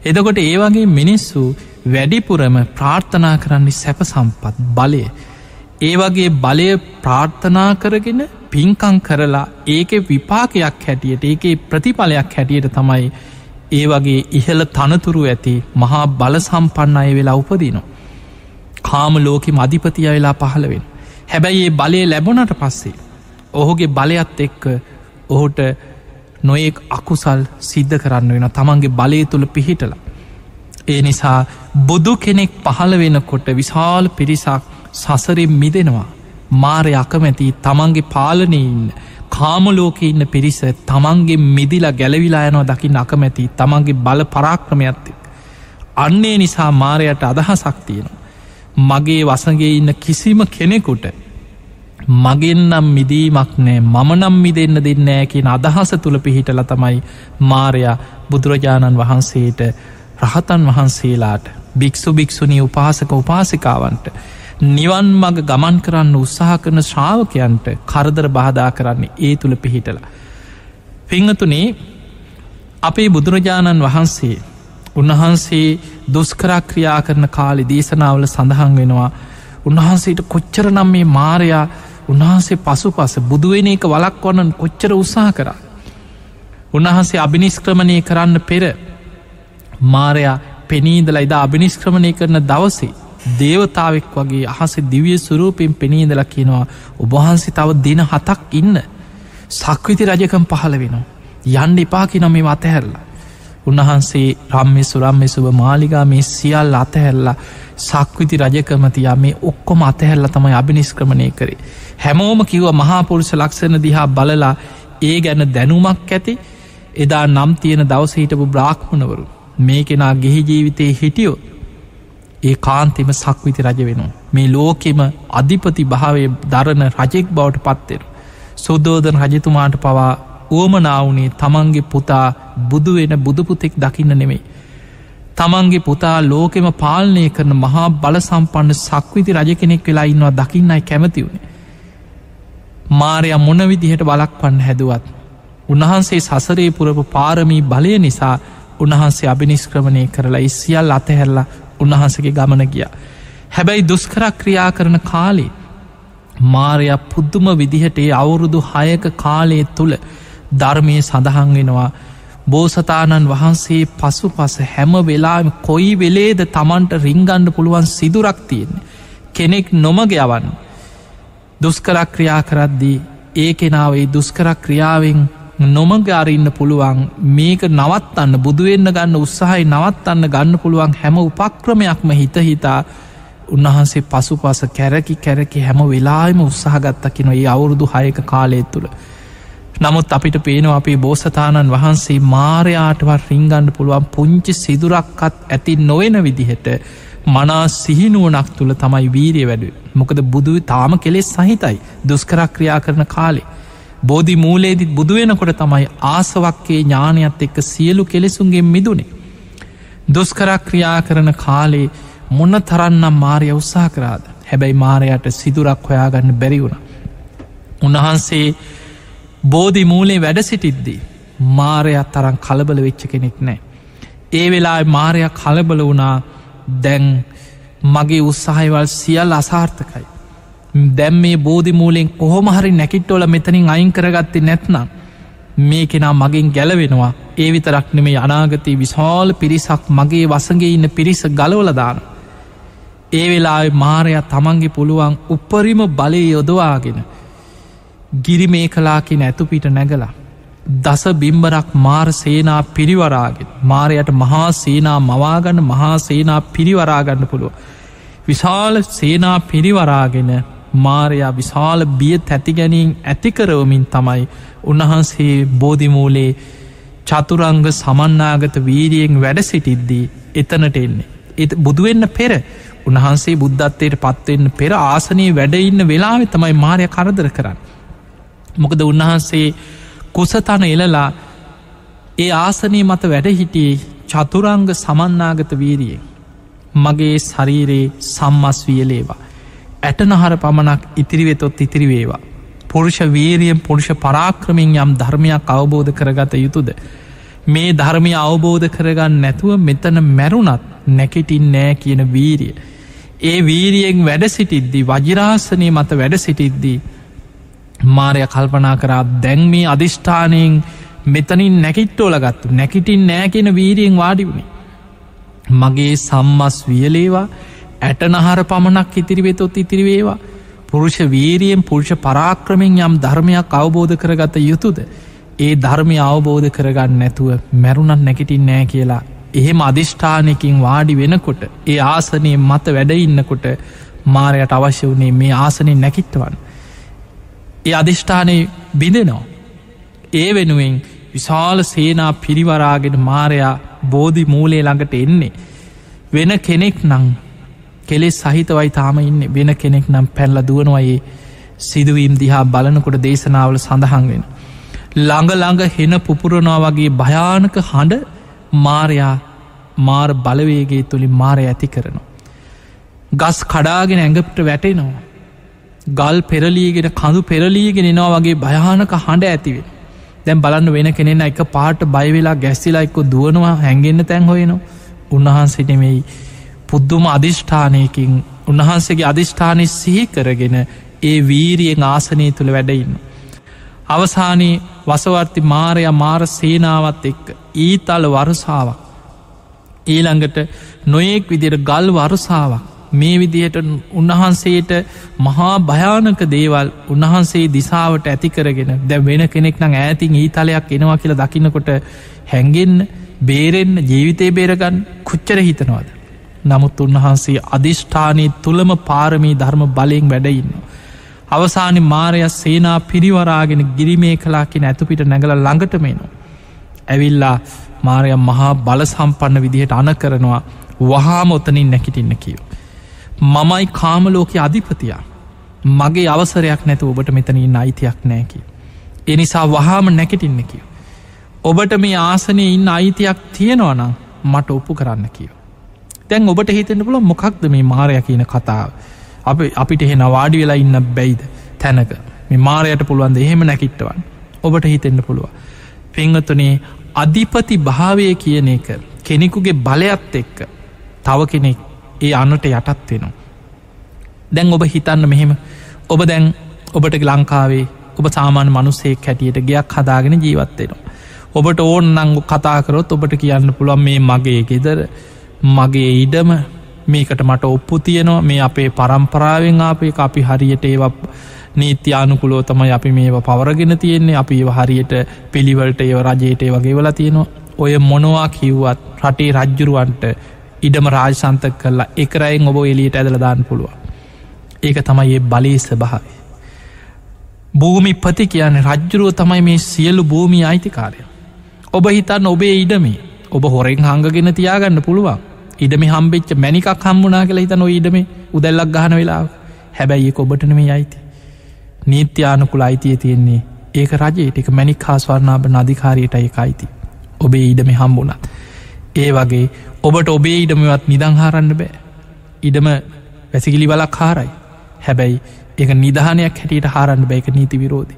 එදකොට ඒ වගේ මිනිස්සු වැඩිපුරම ප්‍රාර්ථනා කරන්නේ සැප සම්පත් බලය. ඒ වගේ බලය ප්‍රාර්ථනා කරගෙන පින්කං කරලා ඒක විපාකයක් හැටියට ඒකේ ප්‍රතිඵලයක් හැටියට තමයි ඒ වගේ ඉහළ තනතුරු ඇති මහා බල සම්පන්න අය වෙලා උපදිනවා. කාම ලෝකෙ මධිපතිය වෙලා පහළවෙන්. හැබැයි ඒ බලය ලැබුණට පස්සේ. ඔහුගේ බලයත් එක්ක ඔහුට නොයෙක් අකුසල් සිද්ධ කරන්න වෙන තමන්ගේ බලය තුළ පිහිටලා. ඒ නිසා බුදු කෙනෙක් පහළ වෙනකොට විශාල් පිරිසක් සසරින් මිදෙනවා. මාරය අකමැති තමන්ගේ පාලනය ඉන්න කාමලෝක ඉන්න පිරිස තමන්ගේ මිදිලා ගැලවිලා යනවා දකිින් අකමැති තමන්ගේ බල පරාක්‍රමයක්ත්ත. අන්නේ නිසා මාරයට අදහසක් තියෙනවා. මගේ වසගේ ඉන්න කිසිම කෙනෙකුට මගෙන්නම් මිදීමක් නෑ මම නම් මිදන්න දෙන්නෑ කියන අදහස තුළ පිහිටල තමයි මාරයා බුදුරජාණන් වහන්සේට රහතන් වහන්සේලාට භික්‍ෂු භික්‍ෂුණී උපාසක උපාසිකාවන්ට නිවන් මග ගමන් කරන්න උත්සාහ කරන ශ්‍රාවකයන්ට කරදර බාධා කරන්නේ ඒ තුළ පිහිටල. පිංහතුනේ අපේ බුදුරජාණන් වහන්සේ උන්වහන්සේ දුස්කරක්‍රියා කරන කාලි දේශනාවල සඳහන් වෙනවා උන්වහන්සේට කොච්චර නම් මේ මාරයා උන්වහන්සේ පසු පස බුදුවෙන එක වලක් වන්නන් කොච්චර උත්සාහ කරා. උන්වහන්සේ අභිනිස්ක්‍රමණය කරන්න පෙර මාරයා පෙනීදල ඉදා අභිනිස්ක්‍රමණය කරන දවසේ දේවතාවෙක් වගේ අහස දිවිය සුරූපෙන් පෙනීදල කියනවා ඔබහන්සි තව දින හතක් ඉන්න සක්විති රජකම් පහළ වෙනවා. යන්ඩ එපාකි නොම මේ අතහැරලා. උන්වහන්සේ රම්මි සුරම්මි සුභ මාලිගා මේ සියල් අතහැල්ලා සක්විති රජකමතියා මේ ඔක්කොම අතහැල්ල තමයි අභිනිස්ක්‍රමණය කරේ. හැමෝම කිව්ව මහාපුරුෂ ලක්ෂණ දිහා බලලා ඒ ගැන දැනුමක් ඇති එදා නම් තියෙන දවස හිටපු බ්‍රාහ්මණවරු මේ කෙනා ගෙහි ජීවිතයේ හිටියෝ ඒ කාන්තිම සක්විති රජ වෙනවා. මේ ලෝකෙම අධිපති භාවය දරණ රජෙක් බවට පත්වෙන. සුද්දෝදන රජතුමාට පවා ඕමනාවනේ තමන්ගේ පුතා බුදුවෙන බුදුපුතෙක් දකින්න නෙමෙයි. තමන්ගේ පුතා ලෝකෙම පාලනය කරන මහා බල සම්පන්න සක්විති රජ කෙනෙක් වෙලා ඉන්නවා දකින්නයි කැමති වුණේ. මාරය මොන විදිහට බලක්වන්න හැදුවත්. උන්වහන්සේ සසරේ පුරපු පාරමී බලය නිසා උන්වහන්සේ අභිනිස්ක්‍රමණය කරලා ඉස්සියල් අතහැරලා උන්වහන්සගේ ගමන ගිය. හැබැයි දුස්කරක් ක්‍රියා කරන කාලේ මාරයක් පුද්දුම විදිහට ඒ අවුරුදු හයක කාලය තුළ ධර්මය සඳහන් වෙනවා බෝසතාණන් වහන්සේ පසු පස හැම වෙලාම කොයි වෙලේද තමන්ට රිංගණ්ඩ පුළුවන් සිදුරක් තියෙන්නේ. කෙනෙක් නොමග යවන්න. දුස්කරක් ක්‍රියා කරද්දී ඒ කෙනාවේ දුස්කරක් ක්‍රියාවෙන් නොමග අරන්න පුළුවන් මේක නවත්තන්න බුදුවෙන්න ගන්න උත්සාහයි නවත්තන්න ගන්න පුළුවන් හැම උපක්‍රමයක්ම හිත හිතා උන්වහන්සේ පසු පස කැරකි කැරකි හැම වෙලාම උත්සාහගත්තකින ඒ අවුරුදු හයක කාලෙත් තුළ. නමුත් අපිට පේනවා අපේ බෝසතාණන් වහන්සේ මාරයාටවත් රිංගන්න පුළුවන් පුංචි සිදුරක්කත් ඇති නොවෙන විදිහට මනා සිහිනුවනක් තුළ තමයි වීරිය වැඩ මොකද බුදු තාම කෙලෙස් සහිතයි දුස්කරක් ක්‍රියා කරන කාලේ. බෝධි මූලේදිත් බුදුවෙනකොට තමයි ආසවක්කේ ඥානයත් එක්ක සියලු කෙලෙසුන්ගේ මිදුනේ. දුස්කරක් ක්‍රියා කරන කාලේ මොන්න තරන්නම් මාරය උත්සා කරාද හැබැයි මාරයට සිදුරක් හොයාගන්න බැරිවුණ. උන්වහන්සේ බෝධි මූලේ වැඩ සිටිද්දී මාරයක් තරම් කලබල වෙච්ච කෙනෙක් නෑ. ඒ වෙලා මාරයක් කලබල වුණා දැන් මගේ උත්සාහයිවල් සියල් අසාර්ථකයි. දැම් මේ බෝධි මූලෙන් කොහොමහරි නැකිට්ටෝල මෙතනින් අයින් කරගත්තේ නැත්නම් මේ කෙනා මගින් ගැලවෙනවා ඒ විතරක් නෙමේ අනාගතයේ විශාල පිරිසක් මගේ වසගේ ඉන්න පිරිස ගලවලදාන. ඒ වෙලා මාරයා තමන්ගේ පුළුවන් උපරිම බලය යොදවාගෙන ගිරි මේ කලාකින ඇතුපිට නැගලා. දස බිම්බරක් මාර සේනා පිරිවරාගෙන මාරයට මහා සේනා මවාගන්න මහා සේනා පිරිවරාගන්න පුළුව. විශාල සේනා පිරිවරාගෙන මාරයා විශාල බිය තැතිගැනින් ඇතිකරවමින් තමයි උන්වහන්සේ බෝධිමූලේ චතුරංග සමන්නාගත වීරියෙන් වැඩ සිටිද්දී එතනට එන්නේ. එ බුදුවෙන්න පෙර උන්වහන්සේ බුද්ධත්වයට පත්වෙන්න පෙර ආසනයේ වැඩඉන්න වෙලාවෙ තමයි මාරය කරදර කරන්න. මොකද උන්වහන්සේ කුසතන එලලා ඒ ආසනී මත වැඩ හිටියේ චතුරංග සමන්නාගත වීරියෙන් මගේ ශරීරයේ සම්මස් වියලේවා ඇටනහර පමණක් ඉතිරිවෙතොත් ඉතිරි වේවා පුරුෂ වීරියෙන් පුරුෂ පරාක්‍රමින් යම් ධර්මයක් අවබෝධ කරගත යුතුද. මේ ධර්මය අවබෝධ කරගන්න නැතුව මෙතන මැරුණත් නැකිටින් නෑ කියන වීරිය. ඒ වීරියෙන් වැඩ සිටිද්දී වජිරාසනය මත වැඩ සිටිද්දී මාරය කල්පනා කරා දැන් මේ අධිෂ්ඨානයෙන් මෙතනින් නැකිට්ටෝල ගත්තු නැකිටින් නෑ කියෙන වීරියෙන් වාඩිවුණේ. මගේ සම්මස් වියලේවා ඇටනහර පමණක් ඉතිරිවෙතොත් ඉතිරිවේවා පුරුෂ වීරියෙන් පුරුෂ පරාක්‍රමෙන් යම් ධර්මයක් අවබෝධ කරගත යුතුද? ඒ ධර්මය අවබෝධ කරගන්න නැතුව මැරුණත් නැකිටින් නෑ කියලා. එහෙම අධිෂ්ඨානයකින් වාඩි වෙනකොට ඒ ආසනය මත වැඩඉන්නකොට මාරයට අවශ්‍ය වනේ මේ ආසනය නැකිට්ටවන් ඒ අධිෂ්ඨානය බිඳෙනවා. ඒ වෙනුවෙන් විශාල සේනා පිරිවරාගෙන මාරයා බෝධි මූලේ ළඟට එන්නේ. වෙන කෙනෙක් නං කෙලෙස් සහිතවයි තාම ඉන්න වෙන කෙනෙක් නම් පැල්ල දුවනවයේ සිදුවීම් දිහා බලනකොට දේශනාවල සඳහන් වෙන. ළඟ ළඟ හෙන පුපුරනවා වගේ භයානක හඬ මාරයා මාර් බලවේගේ තුළින් මාරය ඇති කරනවා. ගස් කඩාගෙන ඇඟපට වැටෙනවා. ගල් පෙරලීගෙන කඳු පෙරලීගෙන එනවා වගේ භයානක හඬ ඇතිවෙන. දැම් බලන්න වෙන කෙනෙන එක පාට බයිවෙලා ගැස්සිලා එක්ක දුවනවා හැඟෙන්න්න තැන් හොයනවා උන්වහන්සිටමෙයි පුද්දුම අධිෂ්ඨානයකින් උන්වහන්සේගේ අධිෂ්ඨානය සිහි කරගෙන ඒ වීරියෙන් ආසනය තුළ වැඩඉන්න. අවසානයේ වසවර්ති මාරය මාර සේනාවත් එක්ක ඊතල් වරුසාාවක්. ඊළඟට නොයෙක් විදියට ගල් වරුසාාවක් මේ විදිහට උන්වහන්සේට මහා භයානක දේවල් උන්වහන්සේ දිසාවට ඇති කරගෙන දැ වෙන කෙනෙක් නම් ඈතින් ඊතලයක් එනවා කියලා දකින්නකොට හැඟෙන්න්න බේරෙන්න්න ජීවිතය බේරගන්න කුච්චර හිතනවාද. නමුත් උන්වහන්සේ අධිෂ්ඨානී තුළම පාරමී ධර්ම බලයෙන් වැඩඉන්න. අවසානි මාරය සේනා පිරිවරාගෙන ගිරිමේ කලාකින ඇතුපිට නැගල ළඟටමේනවා. ඇවිල්ලා මාරය මහා බල සම්පන්න විදිහට අන කරනවා වහාම ඔතනින් නැකිටින්න කියව. මමයි කාමලෝක අධිපතියා මගේ අවසරයක් නැතු ඔබට මෙතනින් අයිතියක් නෑකි. එනිසා වහාම නැකටින්න කියව. ඔබට මේ ආසනය ඉන්න අයිතියක් තියෙනවනම් මට ඔප්පු කරන්න කියව. තැන් ඔබට හිතෙන්ට පුල මොකක්ද මේ මාරය කියන කතාව? අප අපිට එහෙ නවාඩි වෙලා ඉන්න බැයිද තැනක? මේ මාරයට පුළුවන්ද එහෙම නැකිට්ටවන් ඔබට හිතෙන්ට පුළුව පංගතුනේ අධිපති භාවය කියන එක කෙනෙකුගේ බලයත් එක්ක තව කෙනෙක් ඒ අන්නට යටත් වෙනවා. දැන් ඔබ හිතන්න මෙහෙම. ඔබ දැන් ඔබට ලංකාවේ ඔබ සාමාන්‍ය මනුස්සෙක් හැටියට ගයක් හදාගෙන ජීවත්වෙනවා ඔබට ඕන් නංගු කතාකරොත් ඔබට කියන්න පුළුවන් මේ මගේ ගෙදර මගේ ඉඩම මේකට මට ඔප්පු තියනවා. මේ අපේ පරම්පරාවෙන් ආපේ අපි හරියට ඒව නීත්‍යානුකුලෝ තමයි අපි මේව පවරගෙන තියෙන්නේ. අපි ඒව හරියට පිළිවලට ඒව රජයට ඒ වගේ වලා තියෙනවා. ඔය මොනවා කිව්වත් රටේ රජ්ජුරුවන්ට ඉඩම රාජසන්තක කරලා එකරයින් ඔබ එලියට ඇදල දාන්න පුළුව ඒක තමයි ඒ බලේ ස්භාව භූමි පති කියන රජ්ජුරුව තමයි මේ සියලු භූමි අයිතිකාරය. ඔබ හිතන්න ඔබේ ඉඩමේ ඔබ හොරෙන් හංගගෙන තියාගන්න පුළුවන්. ඉඩම හම්බෙච්ච මැනිකක් හම්බුනා කියලා හිත නො ඉඩම උදැල්ලක් ගහන වෙලා හැබැයි ඒ ඔබටන මේ අයිති. නීත්‍යානකුල අයිතිය තියෙන්නේ ඒක රජයට එක මැනික් හාස්වරණාබ නධිකාරයට එක අයිති. ඔබේ ඉඩම හම්බුණත්. ඒ වගේ ඔබට ඔබේ ඉඩමවත් නිදංහාරන්න බෑ. ඉඩම වැසිකිලි බලක් හාරයි. හැබැයි එක නිධානයක් හැටියට හාරන්න බැයික නීති විරෝධි.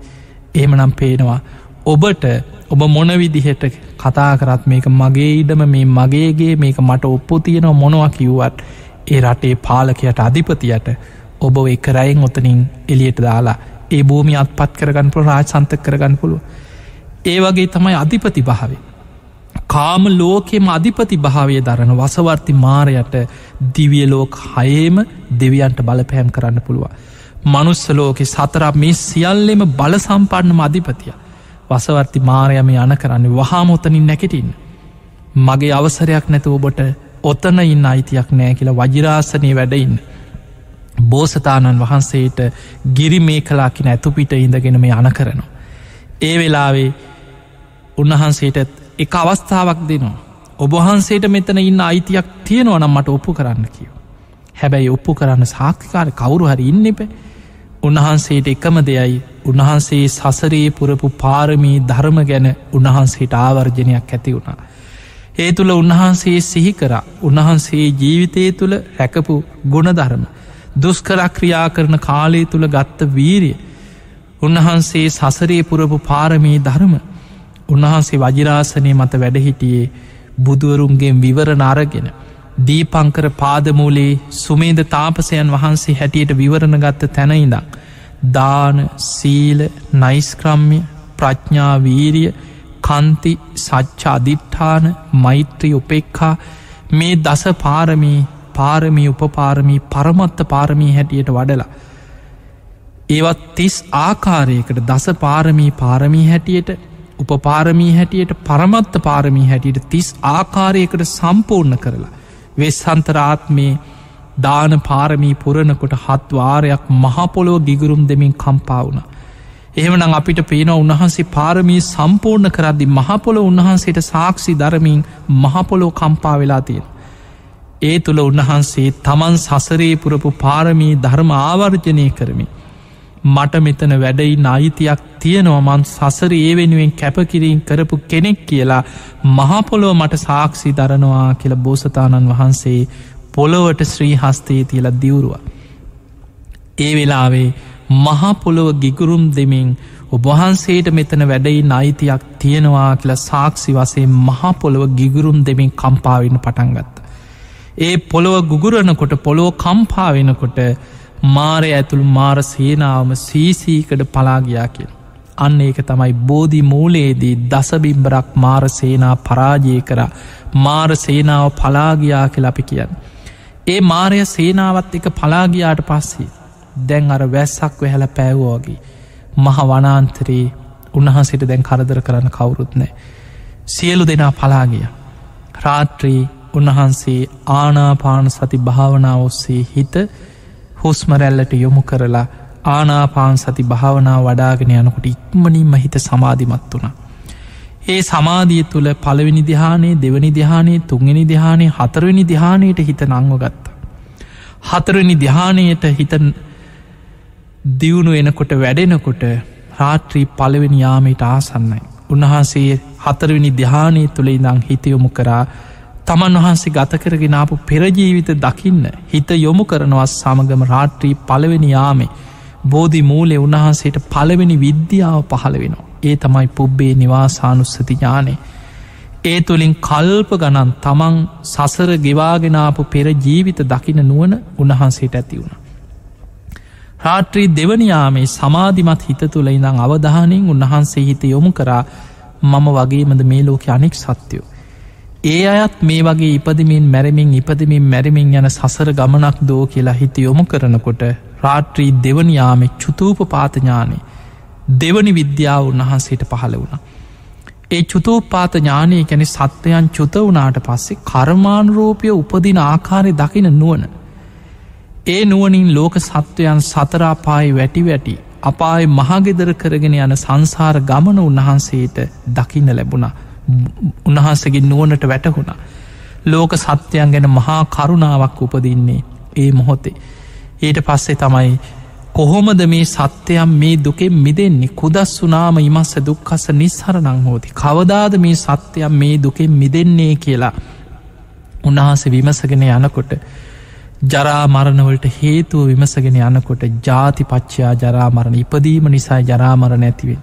එහෙම නම් පේනවා ඔබට ඔබ මොන විදිහට කතා කරත් මේක මගේ ඉඩම මේ මගේගේ මේක මට ඔප්පු තියෙනව මොනවා කිව්වත් ඒ රටේ පාලකයට අධිපතියට ඔබ එක රයින් ඔතනින් එලියට දාලා ඒ භූමි අත්පත් කරගන්න පුළ රාජ සන්තක කරගන්න පුළුව ඒ වගේ තමයි අධිපති භාවේ කාම ලෝකෙම අධිපති භාවය දරන වසවර්ති මාරයට දිවියලෝක හයේම දෙවියන්ට බලපෑම් කරන්න පුළුව මනුස්සලෝකෙ සතරා මේ සියල්ලෙම බල සම්පන්නම අධිපතියා. වසවර්ති මාරයම යන කරන්නේ වහාමොතනින් නැකටින්. මගේ අවසරයක් නැතුව ඔබට ඔතන ඉන්න අයිතියක් නෑ කියලා වජිරාසනය වැඩඉන්න. බෝසතාණන් වහන්සේට ගිරි මේ කලාකින ඇතුපිට ඉඳගෙන මේ අන කරනවා. ඒ වෙලාවේ උන්වහන්සේට එක අවස්ථාවක් දෙනවා. ඔබහන්සේට මෙතන ඉන්න අයිතියක් තියෙනවා නම් මට ඔප්පු කරන්න කියව. හැබැයි ඔප්පු කරන්න සාක්කාර කවුරු හරි ඉන්න එප උන්වහන්සේට එකම දෙයයි උන්වහන්සේ සසරයේ පුරපු පාරමී ධර්ම ගැන උන්වහන්සේට ආවර්ජනයක් ඇති වුණා. ඒ තුළ උන්වහන්සේ සිහි කර උන්වහන්සේ ජීවිතය තුළ රැකපු ගුණධර්ම දුස්කරක්‍රියා කරන කාලය තුළ ගත්ත වීරිය උන්වහන්සේ සසරේ පුරපු පාරමී ධර්ම උන්වහන්සේ වජිරාසනය මත වැඩහිටියේ බුදුවරුන්ගේ විවර නාරගෙන දීපංකර පාදමූලේ සුමේද තාපසයන් වහන්සේ හැටියට විවරණ ගත්ත තැනයිදක්. දාන සීල නයිස්ක්‍රම්ය ප්‍රඥාවීරිය කන්ති සච්චා අධිට්ඨාන මෛත්‍රී උපෙක්කා මේ දස පාරමී පාරමී උපපාරමී පරමත්ත පාරමී හැටියට වඩලා. ඒවත් තිස් ආකාරයකට දස පාරමී පාරමී හැටියට උපපාරමී හැටියට පරමත්ත පාරමී හැටියට තිස් ආකාරයකට සම්පූර්ණ කරලා වෙස්සන්තරාත්මේ දාන පාරමී පුරණකොට හත්වාරයක් මහපොලෝ ගිගුරුම් දෙමින් කම්පා වුණ. එහෙමනම් අපිට පේන උන්වහන්සේ පාරමී සම්පූර්ණ කරද්දි මහපොල උන්වහන්සේට සාක්ෂි දරමින් මහපොලෝ කම්පා වෙලා තියෙන. ඒ තුළ උන්වහන්සේ තමන් සසරේ පුරපු පාරමී ධර්ම ආවර්ජනය කරමි. මට මෙතන වැඩයි නයිතියක් තියෙනවමන් සසර ඒ වෙනුවෙන් කැපකිරීම් කරපු කෙනෙක් කියලා මහපොලොව මට සාක්ෂි දරනවා කියලා බෝසතාණන් වහන්සේ පොළොවට ශ්‍රී හස්තේ තියල දිවුරුව. ඒ වෙලාවේ මහපොළොව ගිගුරුම් දෙමින් ඔබහන්සේට මෙතන වැඩයි නයිතියක් තියෙනවා කියලා සාක්ෂි වසේ මහපොළොව ගිගුරුම් දෙමින් කම්පාවෙන පටන්ගත්ත. ඒ පොළොව ගුගුරණකොට පොළොව කම්පා වෙනකොට මාරය ඇතුළු මාර සේනාවම සීසීකඩ පලාගයා කිය. අන්න ඒක තමයි බෝධි මූලයේදී දසබිම්බරක් මාර සේනා පරාජය කර මාර සේනාව පලාගයා කියල අපි කියන්න. ඒ මාරය සේනාවත් එක පලාගයාට පස්සේ දැන් අර වැස්සක් වෙහැල පෑවෝගේ මහ වනාන්තරයේ උන්වහන්සිට දැන් කරදර කරන්න කවුරුත් නෑ. සියලු දෙනා පලාගිය. රාත්‍රී උන්වහන්සේ ආනාපාන සති භාවනාව ඔස්සේ හිත හුස්මරැල්ලට යොමු කරලා ආනාපාන් සති භාවනා වඩාගෙන යනකොට ඉක්මනින්ම හිත සමාධිමත් වුණ. ඒ සමාධිය තුළ පළවෙනි දිහානේ දෙවනි දිහානේ තුන්ගනි දිහානේ හතරවෙනි දිහානයට හිත නංව ගත්තා. හතරනි දිහානයට හිත දියුණු එනකොට වැඩෙනකොට රාත්‍රී පළවෙනි යාමයට ආසන්නයි. උන්වහන්සේ හතරවෙනි දිහානය තුළ ඉඳං හිතයොමු කරා තමන් වහන්සේ ගත කරගෙනාපු පෙරජීවිත දකින්න හිත යොමු කරනවත් සමගම රාට්‍රී පළවෙනි යාමේ බෝධි මූලේ උන්වහන්සේට පළවෙනි විද්‍යාව පහළ වෙනවා. ඒ තමයි පුබ්බේ නිවාසානුස්සති ඥානේ. ඒ තුළින් කල්ප ගණන් තමන් සසර ගෙවාගෙනාපු පෙර ජීවිත දකින නුවන උන්වහන්සේට ඇති වුණ. රාත්‍රී දෙවනියාමේ සමාධිමත් හිත තුළ ඉඳං අවධානයෙන් උන්වහන්සේ හිත යොමු කරා මම වගේමද මේ ලෝක අනෙක් සත්‍යයෝ. ඒ අයත් මේ වගේ ඉපදමින් මැරමින් ඉපදමින් මැරමින් යන සසර ගමනක් දෝ කියලා හිත යොමු කරනකොට රාත්‍රී දෙවනියාමෙ චුතූප පාතඥානේ දෙවනි විද්‍යාව උන්වහන්සේට පහළ වුණ. ඒ චුතෝපාත ඥානය කැනෙ සත්වයන් චුත වනාට පස්සේ කර්මාණරෝපය උපදින ආකාරය දකින නුවන. ඒ නුවනින් ලෝක සත්වයන් සතරාපායි වැටි වැටි අපායි මහගෙදර කරගෙන යන සංසාර ගමන උන්වහන්සේට දකින්න ලැබුණා උන්වහන්සගේ නුවනට වැටහුණා. ලෝක සත්‍යයන් ගැන මහා කරුණාවක් උපදින්නේ ඒ මොහොතේ. ඊට පස්සේ තමයි කොහොමද මේ සත්‍යයම් මේ දුකෙන් මිදෙන්නේ කුදස් වනාම ඉමස්ස දුක්කස නිස්හරනං හෝති. කවදාද මේ සත්‍යයම් මේ දුකෙන් මිදෙන්නේ කියලා උන්වහන්සේ විමසගෙන යනකොට ජරා මරණවලට හේතුව විමසගෙන යනකොට ජාති පච්චයා ජරාමරණ ඉපදීම නිසා ජරාමරණ ඇතිවෙන්.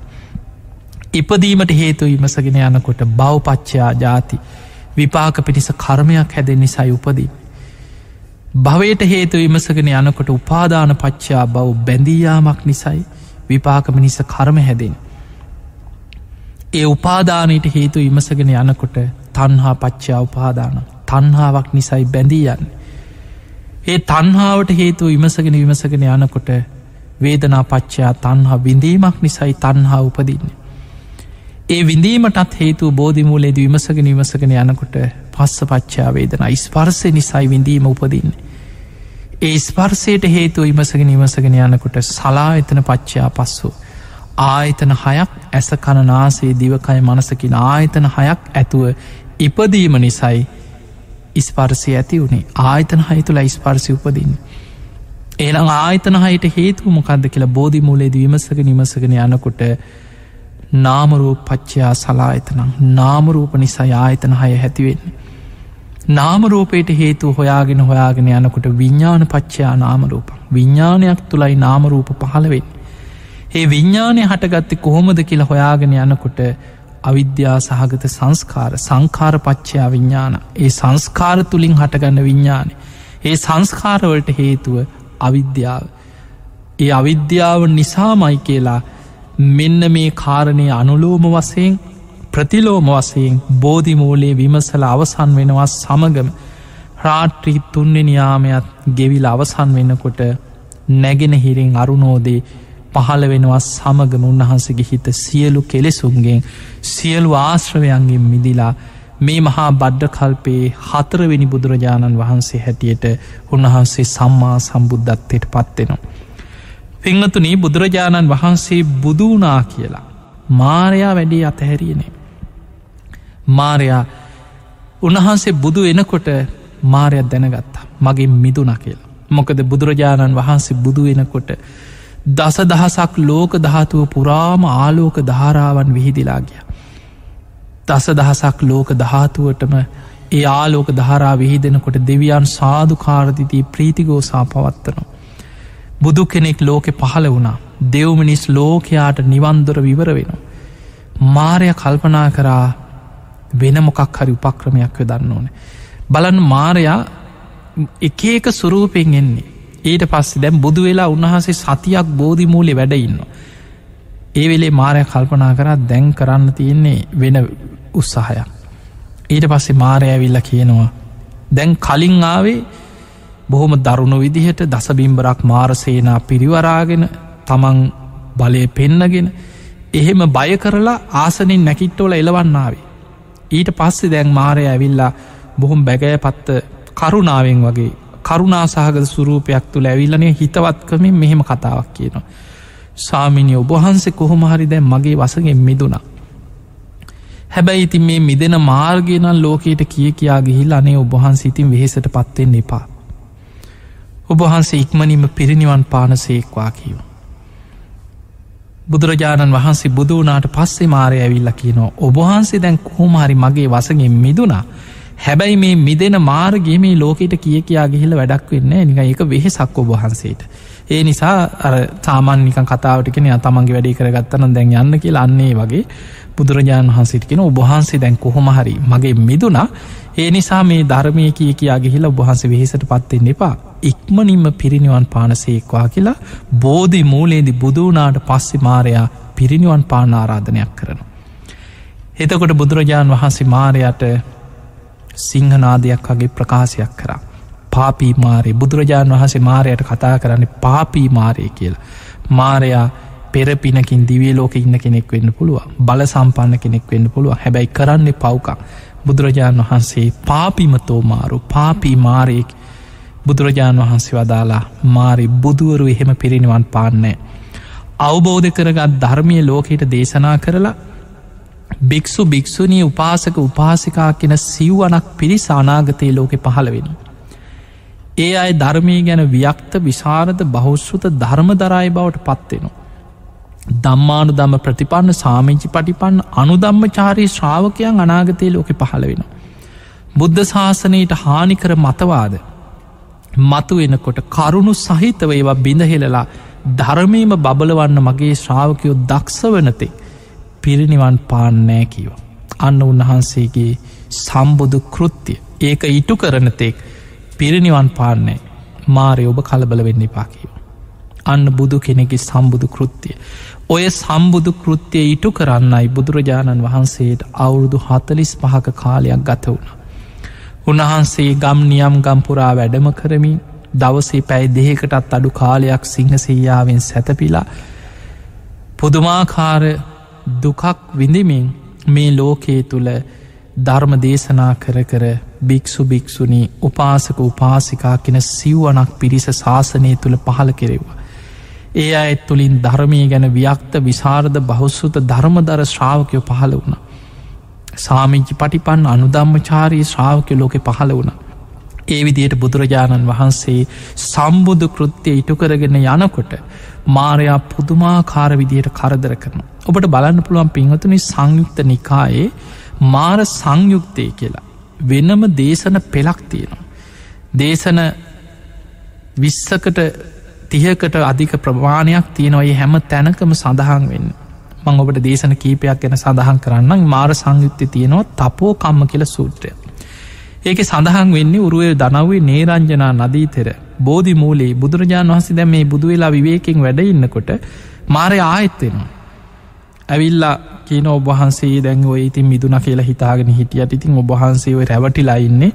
ඉපදීමට හේතු විමසගෙන යනකොට බවපච්චයා ජාති විපාක පිටිස කර්මයක් හැදෙන් නිසයි උපදී. භවයට හේතු විමසගෙන යනකොට උපාදාන පච්චා බව බැඳීයාමක් නිසයි විපාකම නිස කර්ම හැදෙන්. ඒ උපාදානයට හේතු විමසගෙන යනකොට තන්හා පච්චා උපාදාන තන්හාාවක් නිසයි බැඳී යන්න. ඒ තන්හාාවට හේතු විමසගෙන විමසගෙන යනකොට වේදනා පච්චා තන්හා විඳීමක් නිසයි තන්හා උපදින්නේ. ඒ විඳීමටත් හේතු බෝධිමූලේද විමසගෙන විමසගෙන යනකොට පස්ස පච්චාවේදන ස්පර්සය නිසයි විඳීම උපදින්නේ. ඒ ස්පර්සයට හේතු ඉමසගෙන ඉමසගෙන යනකොට සලා එතන පච්චා පස්සු. ආයතන හයක් ඇස කණනාසේ දිවකය මනසකින ආයතන හයක් ඇතුව ඉපදීම නිසයි ඉස්පර්සය ඇති වුණේ ආයතන හය තුළ ස්පර්සි උපදින්න. ඒනම් ආයතන හයට හේතු මොකක්ද කියලා බෝධි මූලේද විමසගෙන නිමසගෙන යනකොට නාමරූප පච්චයා සලායතනම් නාමරූප නිසා ආයතන හය හැතිවෙන්නේ. නාමරූපයට හේතු හොයාගෙන හොයාගෙන යනකොට විඤ්ඥාන පච්චයා නාමරූප. විඤ්ඥානයක් තුළයි නාමරූප පහළවෙන්. ඒ විඤ්ඥානය හටගත්තේ කොහොමද කියලා හොයාගෙන යනකොට අවිද්‍යා සහගත සංස්කාර සංකාර පච්චයා විඤ්ඥාන ඒ සංස්කාර තුළින් හටගන්න විඤ්ඥානය ඒ සංස්කාරවලට හේතුව අවිද්‍යාව. ඒ අවිද්‍යාව නිසාමයි කියලා මෙන්න මේ කාරණය අනුලෝම වසයෙන් ප්‍රතිලෝම වසයෙන් බෝධිමූලේ විමසල අවසන් වෙනවා සමගම රාට්‍රී තුන්වෙනියාමයක් ගෙවිල අවසන් වෙන්නකොට නැගෙන හිරින් අරුණෝදේ පහළ වෙනවා සමගම උන්වහන්සගේ හිත සියලු කෙලෙසුන්ගෙන් සියලු ආශ්‍රවයන්ගෙන් මිදිලා මේ මහා බඩ්ඩ කල්පයේ හතරවෙනි බුදුරජාණන් වහන්සේ හැටියට උන්වහන්සේ සම්මා සම්බුද්ධත්වයට පත්වෙනවා. පිංහතුනී බුදුරජාණන් වහන්සේ බුදුනා කියලා මාරයා වැඩි අතහැරියනේ. මාරයා උන්වහන්සේ බුදු එනකොට මාරයක් දැනගත්තා මගේ මිදුන කියලා. මොකද බුදුරජාණන් වහන්සේ බුදු වෙනකොට දස දහසක් ලෝක ධාතුව පුරාම ආලෝක ධාරාවන් විහිදිලා ගිය. දස දහසක් ලෝක ධාතුවටම ඒ ආලෝක ධාරා විහිදෙනකොට දෙවියන් සාධකාරදිදී ප්‍රීතිගෝසා පවත්වනවා. බුදු කෙනෙක් ලෝකෙ පහළ වුණා දෙව්මිනිස් ලෝකයාට නිවන්දොර විවර වෙනවා. මාරය කල්පනා කරා වෙන මොකක් හරි උපක්‍රමයක් දන්න ඕන. බලන් මාරයා එක එක සුරූපෙන් එන්නේ ඊට පස්සේ දැම් බුදු වෙලා උන්වහන්සේ සතියක් බෝධි මූලි වැඩඉන්න. ඒ වෙලේ මාරය කල්පනා කරා දැන් කරන්න තියෙන්නේ වෙන උත්සාහයක්. ඊට පස්සේ මාරය ඇවිල්ල කියනවා. දැන් කලින් ආවේ බොහොම දරුණු විදිහට දසබිම්බරක් මාරසේනා පිරිවරාගෙන තමන් බලය පෙන්නගෙන එහෙම බය කරලා ආසනින් නැකිට්ටෝල එලවන්නාවේ. ඊට පස්සේ දැන් මාරය ඇවිල්ලා බොහොම බැගෑ පත්ත කරුණාවෙන් වගේ කරුණා සහගත සුරූපයක් තුළ ඇවිල්ලනය හිතවත්කමින් මෙහෙම කතාවක් කියනවා. සාමිනිය ඔබහන්සේ කොහොමහරි දැන් මගේ වසගෙන් මිදුනා. හැබැයි ඉතින් මේ මිදෙන මාර්ගනන් ලෝකයට කිය කියා ගිහිල් අනේ ඔබහන්ස ඉතින් වෙහෙසට පත්වෙන්න එපා. ඔබහන්සේ ඉක්මනින්ම පිරිනිවන් පානසේක්වා කියව. බුදුරජාණන් වහන්සේ බුදුනාට පස්සේ මාරය ඇවිල්ල කියනවා ඔබහන්සේ දැන් කෝමහරි මගේ වසගෙන් මිදුනා හැබැයි මේ මිදෙන මාර්ගේ මේ ලෝකෙට කිය කියා ගිහිල වැඩක් වෙන්න නික ඒක වෙහෙසක් ඔබහන්සේට. ඒ නිසා අර තාමන්නික කතාවටකෙන තමන්ගේ වැඩි කරගත්තන දැන් යන්න කිය අන්නේ වගේ බුදුරජාණන් වහන්සිටකෙන ඔබහන්සේ දැන් කොහොම හරි මගේ මිදුනා ඒ නිසා මේ ධර්මය කිය කියා ගිහිල ඔබහන්සේ වෙහෙසට පත්වෙන්න එපා ඉක්මනින්ම පිරිනිවන් පානසේක්වා කියලා බෝධි මූලේදි බුදුනාට පස්සෙ මාරයා පිරිනිවන් පාන ආරාධනයක් කරන. එතකොට බුදුරජාණන් වහන්සේ මාරයට සිංහනාදයක් වගේ ප්‍රකාශයක් කරා. පාපී මාරය බුදුරජාණන් වහසේ මාරයට කතා කරන්න පාපී මාරය කියල. මාරයා පෙරපිනකින් දිවිය ලෝක ඉන්න කෙනෙක් වෙන්න පුළුව බල සම්පන්න කෙනෙක් වෙන්න පුළුව හැබැයි කරන්නේ පව්කා බුදුරජාණන් වහන්සේ පාපිමතෝ මාරු පාපී මාරයෙක් බුදුරජාණන් වහන්සේ වදාලා මාරි බුදුවරු එහෙම පිරිනිවන් පාන්නේ. අවබෝධ කරගත් ධර්මය ලෝකයට දේශනා කරලා භික්‍ෂු භික්‍ෂුණී උපාසක උපාසිකා කෙන සිව්වනක් පිරිස අනාගතයේ ලෝකෙ පහළවෙන. ඒ අය ධර්මය ගැන ව්‍යක්ත විශාරද බෞෂ්ෘත ධර්ම දරයි බවට පත්වෙනවා. දම්මානු දම්ම ප්‍රතිපන්න සාමිංචි පටිපන්න අනුදම්ම චාරී ශ්‍රාවකයන් අනාගතය ලෝකෙ පහළ වෙන. බුද්ධ ශාසනයට හානිකර මතවාද මතු වෙනකොට කරුණු සහිතව ඒවා බිඳහෙලලා ධර්මීම බබලවන්න මගේ ශ්‍රාවකයෝ දක්ෂ වනතේ පිරිනිවන් පාන්නෑ කිව. අන්න උන්වහන්සේගේ සම්බුදු කෘත්තිය ඒක ඉටු කරනතෙක් පිරිනිවන් පාන්නේ මාරය ඔබ කලබල වෙන්න එපා කියව. අන්න බුදු කෙනෙකි සම්බුදු කෘත්තිය. ඔය සම්බුදු කෘත්තිය ඉටු කරන්නයි බුදුරජාණන් වහන්සේට අවුරුදු හතලිස් පහක කාලයක් ගත වුණ. උන්වහන්සේ ගම් නියම් ගම්පුරා වැඩම කරමින් දවසේ පැයි දෙහකටත් අඩු කාලයක් සිංහසීයාවෙන් සැතපිලා පුදුමාකාර දුකක් විඳමින් මේ ලෝකයේ තුළ ධර්ම දේශනා කර කර භික්‍ෂු භික්‍ෂුණී උපාසක උපාසිකා කෙන සිව්වනක් පිරිස ශාසනය තුළ පහළ කෙරෙවා. ඒ අඇත් තුළින් ධර්මය ගැන ව්‍යක්ත විසාරද බහුස්සුත ධර්මදර ශ්‍රාවකයෝ පහළ වුණ. සාමිංචි පටිපන් අනුදම්මචාරී ශ්‍රාවකය ලෝකෙ පහළ වුණ. ඒ විදියට බුදුරජාණන් වහන්සේ සම්බුදු කෘත්‍යය ඉටු කරගෙන යනකොට මාරයා පුදුමාකාර විදියට කරදර කරන. ඔබට බලන්න පුළුවන් පින්වතුනි සංයුක්ත නිකායේ මාර සංයුක්තය කියලා. වෙනම දේශන පෙලක් තියෙනවා. දේශන විස්සකට තියකට අධික ප්‍රමාණයක් තියෙනවයි හැම තැනකම සඳහන් වෙන්න. මං ඔබට දේශන කීපයක් ගැන සඳහන් කරන්න මාර සංයුත්ති තියෙනවා තපෝ කම්ම කියල සූත්‍රය. ඒක සඳහන් වෙන්නේ උරුවේ දනවේ නේරංජනා නදීතෙර බෝධි මූලේ බුදුරජාණන් වහසි දැ මේ බුදුවෙලා විවේකෙන් වැඩ ඉන්නකොට මාරය ආයත්වෙනවා ඇවිල්ලා කියන ඔබහන්සේ දැන් ඔය ඉතින් මිදුන කියලා හිතාගෙන හිටියට ඉතින් ඔබහන්සේ ඔය රැවටිලා ඉන්නේ.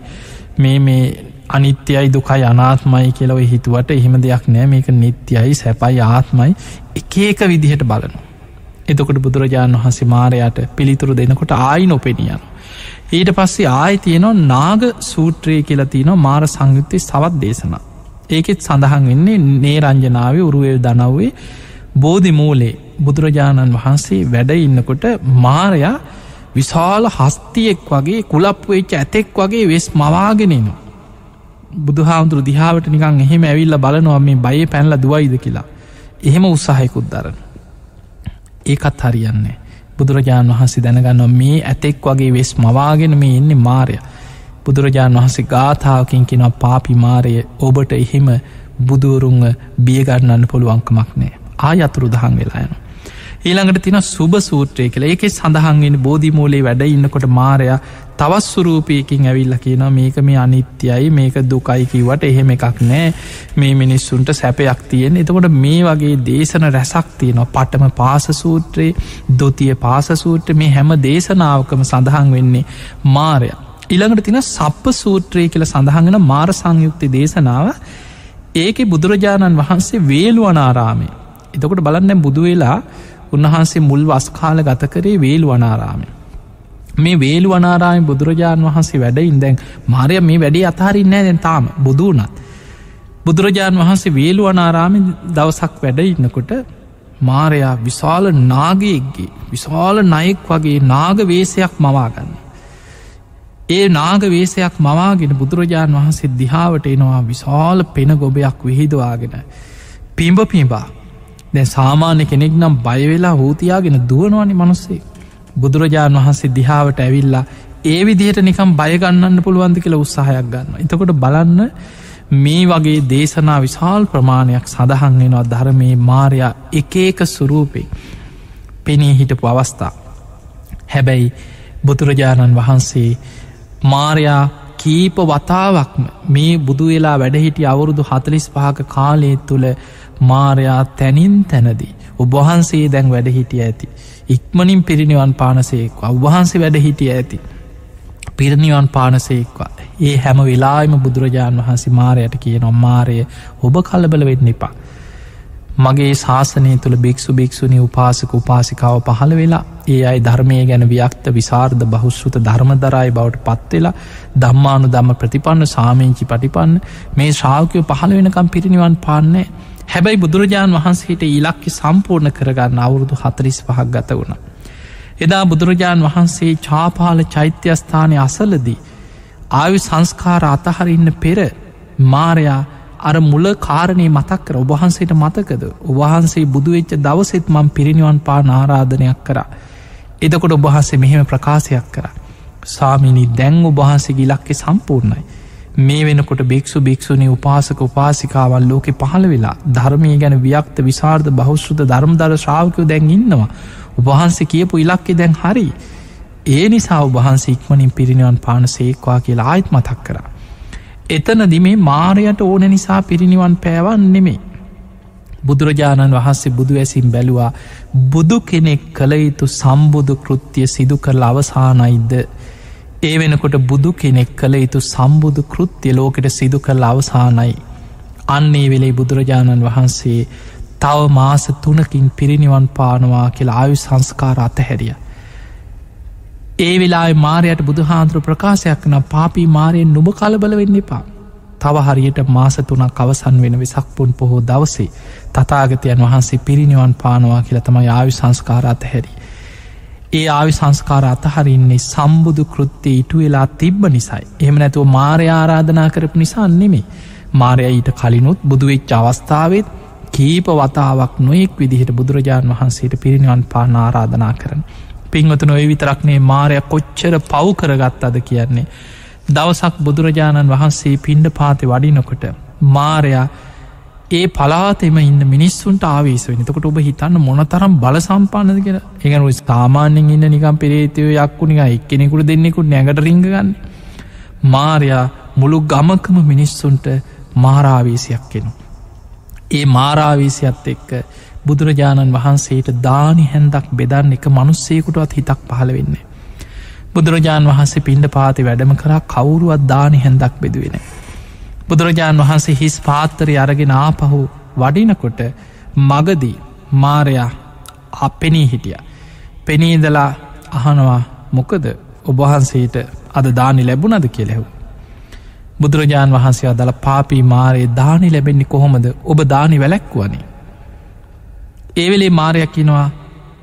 මේ මේ අනිත්‍යයි දුකයි අනාත්මයි කියලව හිතුවට එහෙම දෙයක් නෑ. මේක නිත්‍යයි සැපයි ආත්මයි එක ඒක විදිහට බලනු එතකොට බුදුරජාණන් වහන්සේ මාරයට පිළිතුරු දෙනකොට ආයි නොපෙනියන. ඊට පස්සේ ආය තියනවා නාග සූත්‍රය කියලා තියනවා මාර සංයුත්තේ සවත් දේශනා. ඒකෙත් සඳහන් වෙන්නේ නේරංජනාවේ උරුවල් දනව්වේ බෝධි මූලේ බුදුරජාණන් වහන්සේ වැඩ ඉන්නකොට මාරයා විශාල හස්තියෙක් වගේ කුලප්පු වෙච්ච ඇතෙක් වගේ වෙස් මවාගෙනනවා බුදුහාමුදුරු දිහාාවට නිකං එහෙම ඇවිල්ල බලනවා මේ බය පැන්ල දුවයිද කියලා. එහෙම උත්සාහයකුත් දරන. ඒකත් හරියන්නේ බුදුරජාණන් වහන්සේ දැනගන්නවා මේ ඇතෙක් වගේ වෙස් මවාගෙන මේ එන්නේ මාරය. බුදුරජාණන් වහන්සේ ගාථාවකින් කෙනවා පාපි මාරය ඔබට එහෙම බුදුවරුන්ග බියගන්නන්න පුළුවන්කමක් නෑ ආයතුරු දහන් වෙලා යන. ඊළඟට තින සුභ සූත්‍රය කළ ඒක සඳහන්ගෙන බෝධිමූලේ වැඩ ඉන්නකොට මාරයා තවත් සුරූපයකින් ඇවිල්ල කියන මේක මේ අනිත්‍යයි මේක දුකයිකිවට එහෙම එකක් නෑ මේ මිනිස්සුන්ට සැපයක් තියෙන් එතකොට මේ වගේ දේශන රැසක් තියනවා. පටම පාසසූත්‍රයේ දොතිය පාසසූත්‍ර මේ හැම දේශනාවකම සඳහන් වෙන්නේ මාරය. ඉළඟට තින සප්ප සූත්‍රය කියල සඳහඟෙන මාර සංයුක්ති දේශනාව. ඒක බුදුරජාණන් වහන්සේ වේලුවනාරාමේ එතකොට බලන්න බුදු වෙලා උන්වහන්සේ මුල් වස්කාල ගත කරේ වේලු වනාරාමය මේ වේලු වනාරාම බුදුරජාණන් වහන්සේ වැඩයින් දැන් මාරය මේ වැඩේ අතාරින්න දැන් තාම. බුදුනත් බුදුරජාණන් වහන්සේ වේලු වනාරාමි දවසක් වැඩ ඉන්නකොට මාරයා විශාල නාගයෙක්ගේ විශාල නයෙක් වගේ නාග වේසයක් මවාගන්න ඒ නාග වේසයක් මවාගෙන බුදුරජාණන් වහන්සේ දිහාවට එනවා විශාල පෙන ගොබයක් විහිදවාගෙන. පිම්බ පිම්බා දැ සාමාන්‍ය කෙනෙක් නම් බයවෙලා හූතියාගෙන දුවනවානි මනුස්සේ. බුදුරජාණන් වහන්සේ දිහාවට ඇවිල්ලා ඒ විදිහට නිකම් බයගන්නන්න පුළුවන්ද කියලා උත්සාහයක් ගන්න එතකොට බලන්න මේ වගේ දේශනා විශාල් ප්‍රමාණයක් සඳහන් වෙනවා ධර්මයේ මාරයා එක එක සුරූපේ පෙනී හිටපු අවස්ථා. හැබැයි බුදුරජාණන් වහන්සේ මාරයා කීප වතාවක්ම මේ බුදු වෙලා වැඩහිටිය අවුරුදු හතලිස් පහක කාලය තුළ මාරයා තැනින් තැනදී ඔබහන්සේ දැන් වැඩ හිටිය ඇති. ඉක්මනින් පිරිනිවන් පානසේක් අවහන්සේ වැඩ හිටිය ඇති. පිරනිවන් පානසේක්වා ඒ හැම වෙලාම බුදුරජාණන් වහන්සේ මාරයට කිය නොම්මාරය ඔබ කලබල වෙන්න එපා. මගේ ශාසනය තුළ භික්ෂු භික්ෂුණි උපාසක උපාසිකාව පහළ වෙලා ඒ අයි ධර්මය ගැන ව්‍යක්ත විසාර්ධ බහුස්ෘත ධර්මදරයි බවට පත්වෙලා දම්මානු දම්ම ප්‍රතිපන්න සාමීංචි පටිපන්න මේ ශ්‍රාවකයෝ පහළ වෙනකම් පිරිනිවන් පාන්නේ හැබැයි බුදුරජාණන් වහන්සේට ඉලක්කි සම්පූර්ණ කරගන්න අවුරුදු හතරිස් පහක් ගත වුණ. එදා බුදුරජාණන් වහන්සේ චාපාල චෛත්‍යස්ථානය අසලදී ආයු සංස්කාර අතහරඉන්න පෙර මාරයා අර මුල කාරණය මතක් කර ඔබහන්සේට මතකද? ඔබහන්සේ බුදුවෙච්ච දවසෙත් මං පිරිනිවන් පා නාරාධනයක් කර. එදකොට ඔබහන්සේ මෙහෙම ප්‍රකාශයක් කර. සාමිනි දැං ඔබහන්සේගේ ඉලක්කෙ සම්පූර්ණයි. මේ වෙනකොට භික්ෂු භික්ෂුණි උපාසක උපාසිකාවල් ලෝකෙ පහළ වෙලා ධර්මය ගැන ව්‍යක්ත විසාර්ධ බෞෂෘත ධර්මදර ශ්‍රාවකයෝ දැන් ඉන්නවා. උබහන්සේ කියපු ඉලක්කෙ දැන් හරි. ඒ නිසා උබහන්සේ ඉක්මනින් පිරිනිවන් පාන සේක්වා කියලා ආයත් මතක් කර. එතනදි මේ මාරයට ඕන නිසා පිරිනිවන් පෑවන් නෙමේ බුදුරජාණන් වහන්සේ බුදු ඇසින් බැලුවා බුදු කෙනෙක් කළ යුතු සම්බුදු කෘත්තිය සිදු කරල අවසානයිද්ද ඒ වෙනකොට බුදු කෙනෙක් කළ යුතු සම්බුදු කෘත්තිය ලෝකෙට සිදු කළ අවසානයි. අන්නේ වෙලේ බුදුරජාණන් වහන්සේ තව මාස තුනකින් පිරිනිවන් පානවා කියලා ආයු සංස්කාර අතහැරිය. ඒ වෙලා මාරයට බුදුහාන්ත්‍ර ප්‍රකාශයක් නම් පාපී මාරයෙන් නුබ කලබල වෙන්න එපා. තව හරියට මාස තුනක් අවසන් වෙන වෙසක් පුන් පොහෝ දවසේ තතාගතයන් වහන්සේ පිරිනිවන් පානවා කියලා තම ආයු සංස්කාර අතහැරි. ඒ ආවි සංස්කාර අතහරින්නේ සම්බුදු කෘත්තිය ඉටු වෙලා තිබ්බ නිසයි. එහම නැතුව මාරය ආරාධනා කරපු නිසා නෙමේ. මාරය ඊට කලිනුත් බුදුවෙච්ච අවස්ථාවත් කීප වතාවක් නොයෙක් විදිහට බුදුරජාණන් වහන්සේට පිරිනිවන් පාන ආරාධනා කරන. පින්වතු නොය විතරක්නේ මාරය කොච්චර පව් කරගත් අද කියන්නේ. දවසක් බුදුරජාණන් වහන්සේ පිණ්ඩ පාති වඩිනකොට මාරයා ඒ පලාතෙම ඉන්න මිනිස්සුන්ට ආවේස වෙනතකොට ඔබ හිතන්න මොනතරම් බල සම්පානද කියලා එකනු සාමාන්‍යෙන් ඉන්න නිකම් පෙරේතයෝ යක්කුනික එක්කෙනෙකුට දෙන්නෙකුට නැගට රිංගගන්න මාරයා මුළු ගමකම මිනිස්සුන්ට මාරාවේශයක් කෙනු. ඒ මාරාවේශයත් එක්ක බුදුරජාණන් වහන්සේට දානි හැන්දක් බෙදන්න එක මනුස්සේකුටවත් හිතක් පහළ වෙන්නේ. බුදුරජාණන් වහන්සේ පිණ්ඩ පාති වැඩම කරා කවුරුවත් දානි හැන්දක් බෙදුවෙන. බුදුරජාණන් වහන්සේ හිස් පාත්තරය අරගෙන ආපහු වඩිනකොට මගදී මාරයා අපෙනී හිටිය. පෙනීදලා අහනවා මොකද ඔබහන්සේට අද දානි ලැබුණද කියලෙහු. බුදුරජාණන් වහන්සේ අදල පාපී මාරයේ දානි ලැබෙන්නේ කොහොමද ඔබ දානි වැලැක්වුවනේ. ඒවෙලේ මාරයක් කිනවා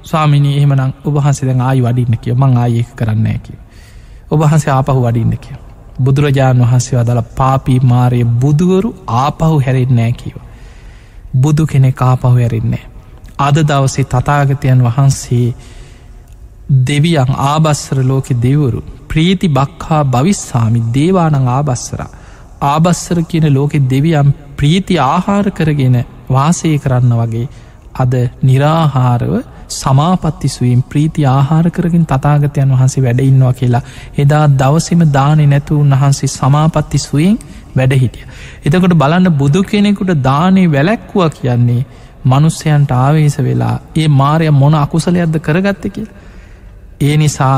ස්වාමිනී එහෙමනම් ඔබහන්සේ දැන් ආයි වඩින්න කිය මං ආයක කරන්න ඇකි. ඔබහන්සේ ආපහු වඩින්න කිය. බුදුරජාණන් වහන්සේ අදල පාපී මාරය බුදුවරු ආපහු හැරෙන්නෑ කියව. බුදු කෙනෙ ආපහු හැරෙන්නේ. අද දවසේ තතාගතයන් වහන්සේ දෙවියන් ආබස්සර ලෝකෙ දෙවරු ප්‍රීති බක්හා භවිස්සාමි දේවානං ආබස්සර ආබස්සර කියන ලෝකෙ දෙවියම් ප්‍රීති ආහාර කරගෙන වාසය කරන්න වගේ අද නිරාහාරව සමාපත්ති සුවීම් ප්‍රීති ආහාර කරකින් තතාගතයන් වහන්සේ වැඩඉන්නවා කියලා එදා දවසම දානෙ නැතු උන්වහන්සේ සමාපත්ති සුවෙන් වැඩ හිටිය. එතකොට බලන්න බුදු කෙනෙකුට දානය වැලැක්වුව කියන්නේ මනුස්සයන්ට ආවේස වෙලා ඒ මාරය මොන අකුසලයක්ද කරගත්ත කිය. ඒ නිසා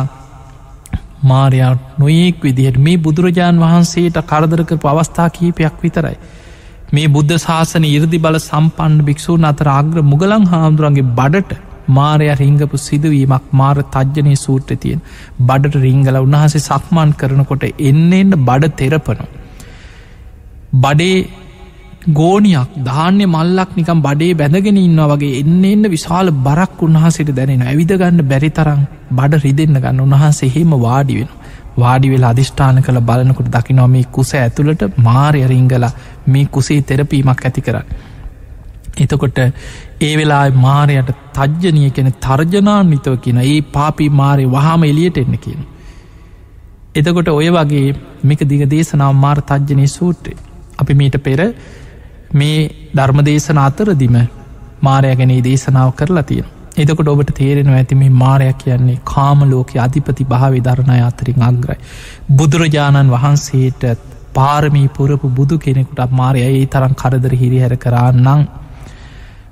මාරයා නොයෙක් විදිහට මේ බුදුරජාණන් වහන්සේට කරදරක පවස්ථා කීපයක් විතරයි. මේ බුද්ධ ශාසන ඉරදි බල සම්පන්න භික්‍ෂූන් අතර ආග්‍ර මුගලං හාමුදුරන්ගේ බඩට මාරය රිංගපු සිදුවීමක් මාර තජ්ජනය සූට්‍ර තියෙන් බඩට රිංගල උන්වහසේ සක්මන් කරනකොට එන්න එන්න බඩ තෙරපනු. බඩේ ගෝනියක් ධාන්‍ය මල්ලක් නිකම් බඩේ බැඳගෙන ඉන්න වගේ එන්න එන්න විශාල බරක් උන්වහසට දැනෙන ඇවිදගන්න බැරි තරම් බඩ රිදෙන්න්න ගන්න උන්වහන්සේ හෙම වාඩි වෙන වාඩි වෙලා අධිෂ්ඨාන කළ බලනකොට දකිනවා මේ kuස ඇතුළට මාරය රිංගල මේ කුසේ තෙරපීමක් ඇති කරන්න. එතකොට ඒ වෙලා මාරයට තජ්ජනය කෙන තර්ජනාන්විතව කියන ඒ පාපී මාරය වහාම එලියට එන්න කියන. එතකොට ඔය වගේ මේක දිග දේශනාව මාර තජ්ජනය සූට්‍රේ අපි මීට පෙර මේ ධර්මදේශන අතරදිම මාරය ගැනේ දේශනාව කරලා තියෙන. එතකොට ඔබට තේරෙන ඇතිම මාරයක් කියන්නේ කාම ලෝක අධිපති භාවි ධරණය අතරින් අග්‍රයි. බුදුරජාණන් වහන්සේට පාරමී පුරපු බුදු කෙනෙකුට මාරය ඒ තරම් කරදර හිරිහැර කරන්නම්.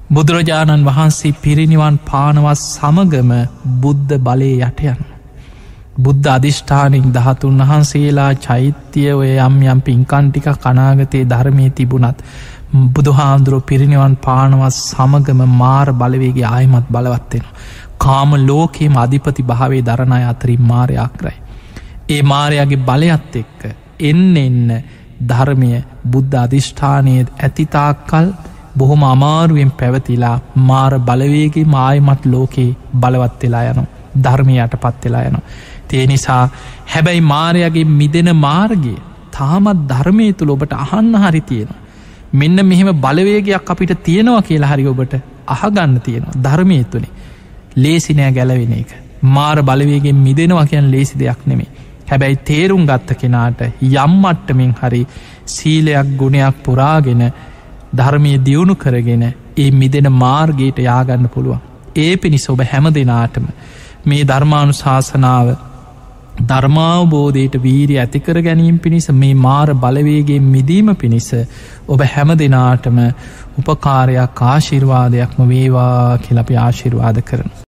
බුදුරජාණන් වහන්සේ පිරිනිවන් පානවත් සමගම බුද්ධ බලය යටයන්. බුද්ධ අධිෂ්ඨානින් දහතුන් වහන්සේලා චෛත්‍යය ඔය යම් යම් පින්කන්ටික කනාගතයේ ධර්මය තිබුණත් බුදුහාන්දුරුව පිරිනිවන් පානවත් සමගම මාර බලවේගේ ආයමත් බලවත්වෙන. කාම ලෝකේම අධිපති භාවේ දරණය අතරින් මාරයාක්රයි. ඒ මාරයාගේ බලයත් එක්ක එන්න එන්න ධර්මය බුද්ධ අධිෂ්ඨානය ඇතිතාක්කල් බොහොම අමාරුවෙන් පැවතිලා මාර බලවේගේ මායමත් ලෝකයේ බලවත් වෙලා යනු ධර්මයට පත්වෙලා යනු. තිය නිසා හැබැයි මාරයගේ මිදෙන මාර්ගය තාමත් ධර්මය තුළ ඔබට අහන්න හරි තියෙනවා. මෙන්න මෙහෙම බලවේගයක් අපිට තියෙනවා කියලා හරි ඔබට අහගන්න තියෙනවා ධර්මය තුනේ ලේසිනෑ ගැලවෙන එක මාර බලවේගෙන් මිදෙනවා කියන් ලේසි දෙයක් නෙමේ හැබැයි තේරුම් ගත්ත කෙනාට යම්මට්ටමින් හරි සීලයක් ගුණයක් පුරාගෙන ධර්මය දියුණු කරගෙන ඒ මිදෙන මාර්ගයට යාගන්න පුළුවන් ඒ පිණිස ඔබ හැම දෙනාටම මේ ධර්මානු ශාසනාව ධර්මාවබෝධයට වීරී ඇතිකර ගැනීම පිණිස මේ මාර බලවේගේ මිදීම පිණිස ඔබ හැම දෙනාටම උපකාරයක් ආශිර්වාදයක්ම වේවා කියලපි ආශිර්වාද කරන.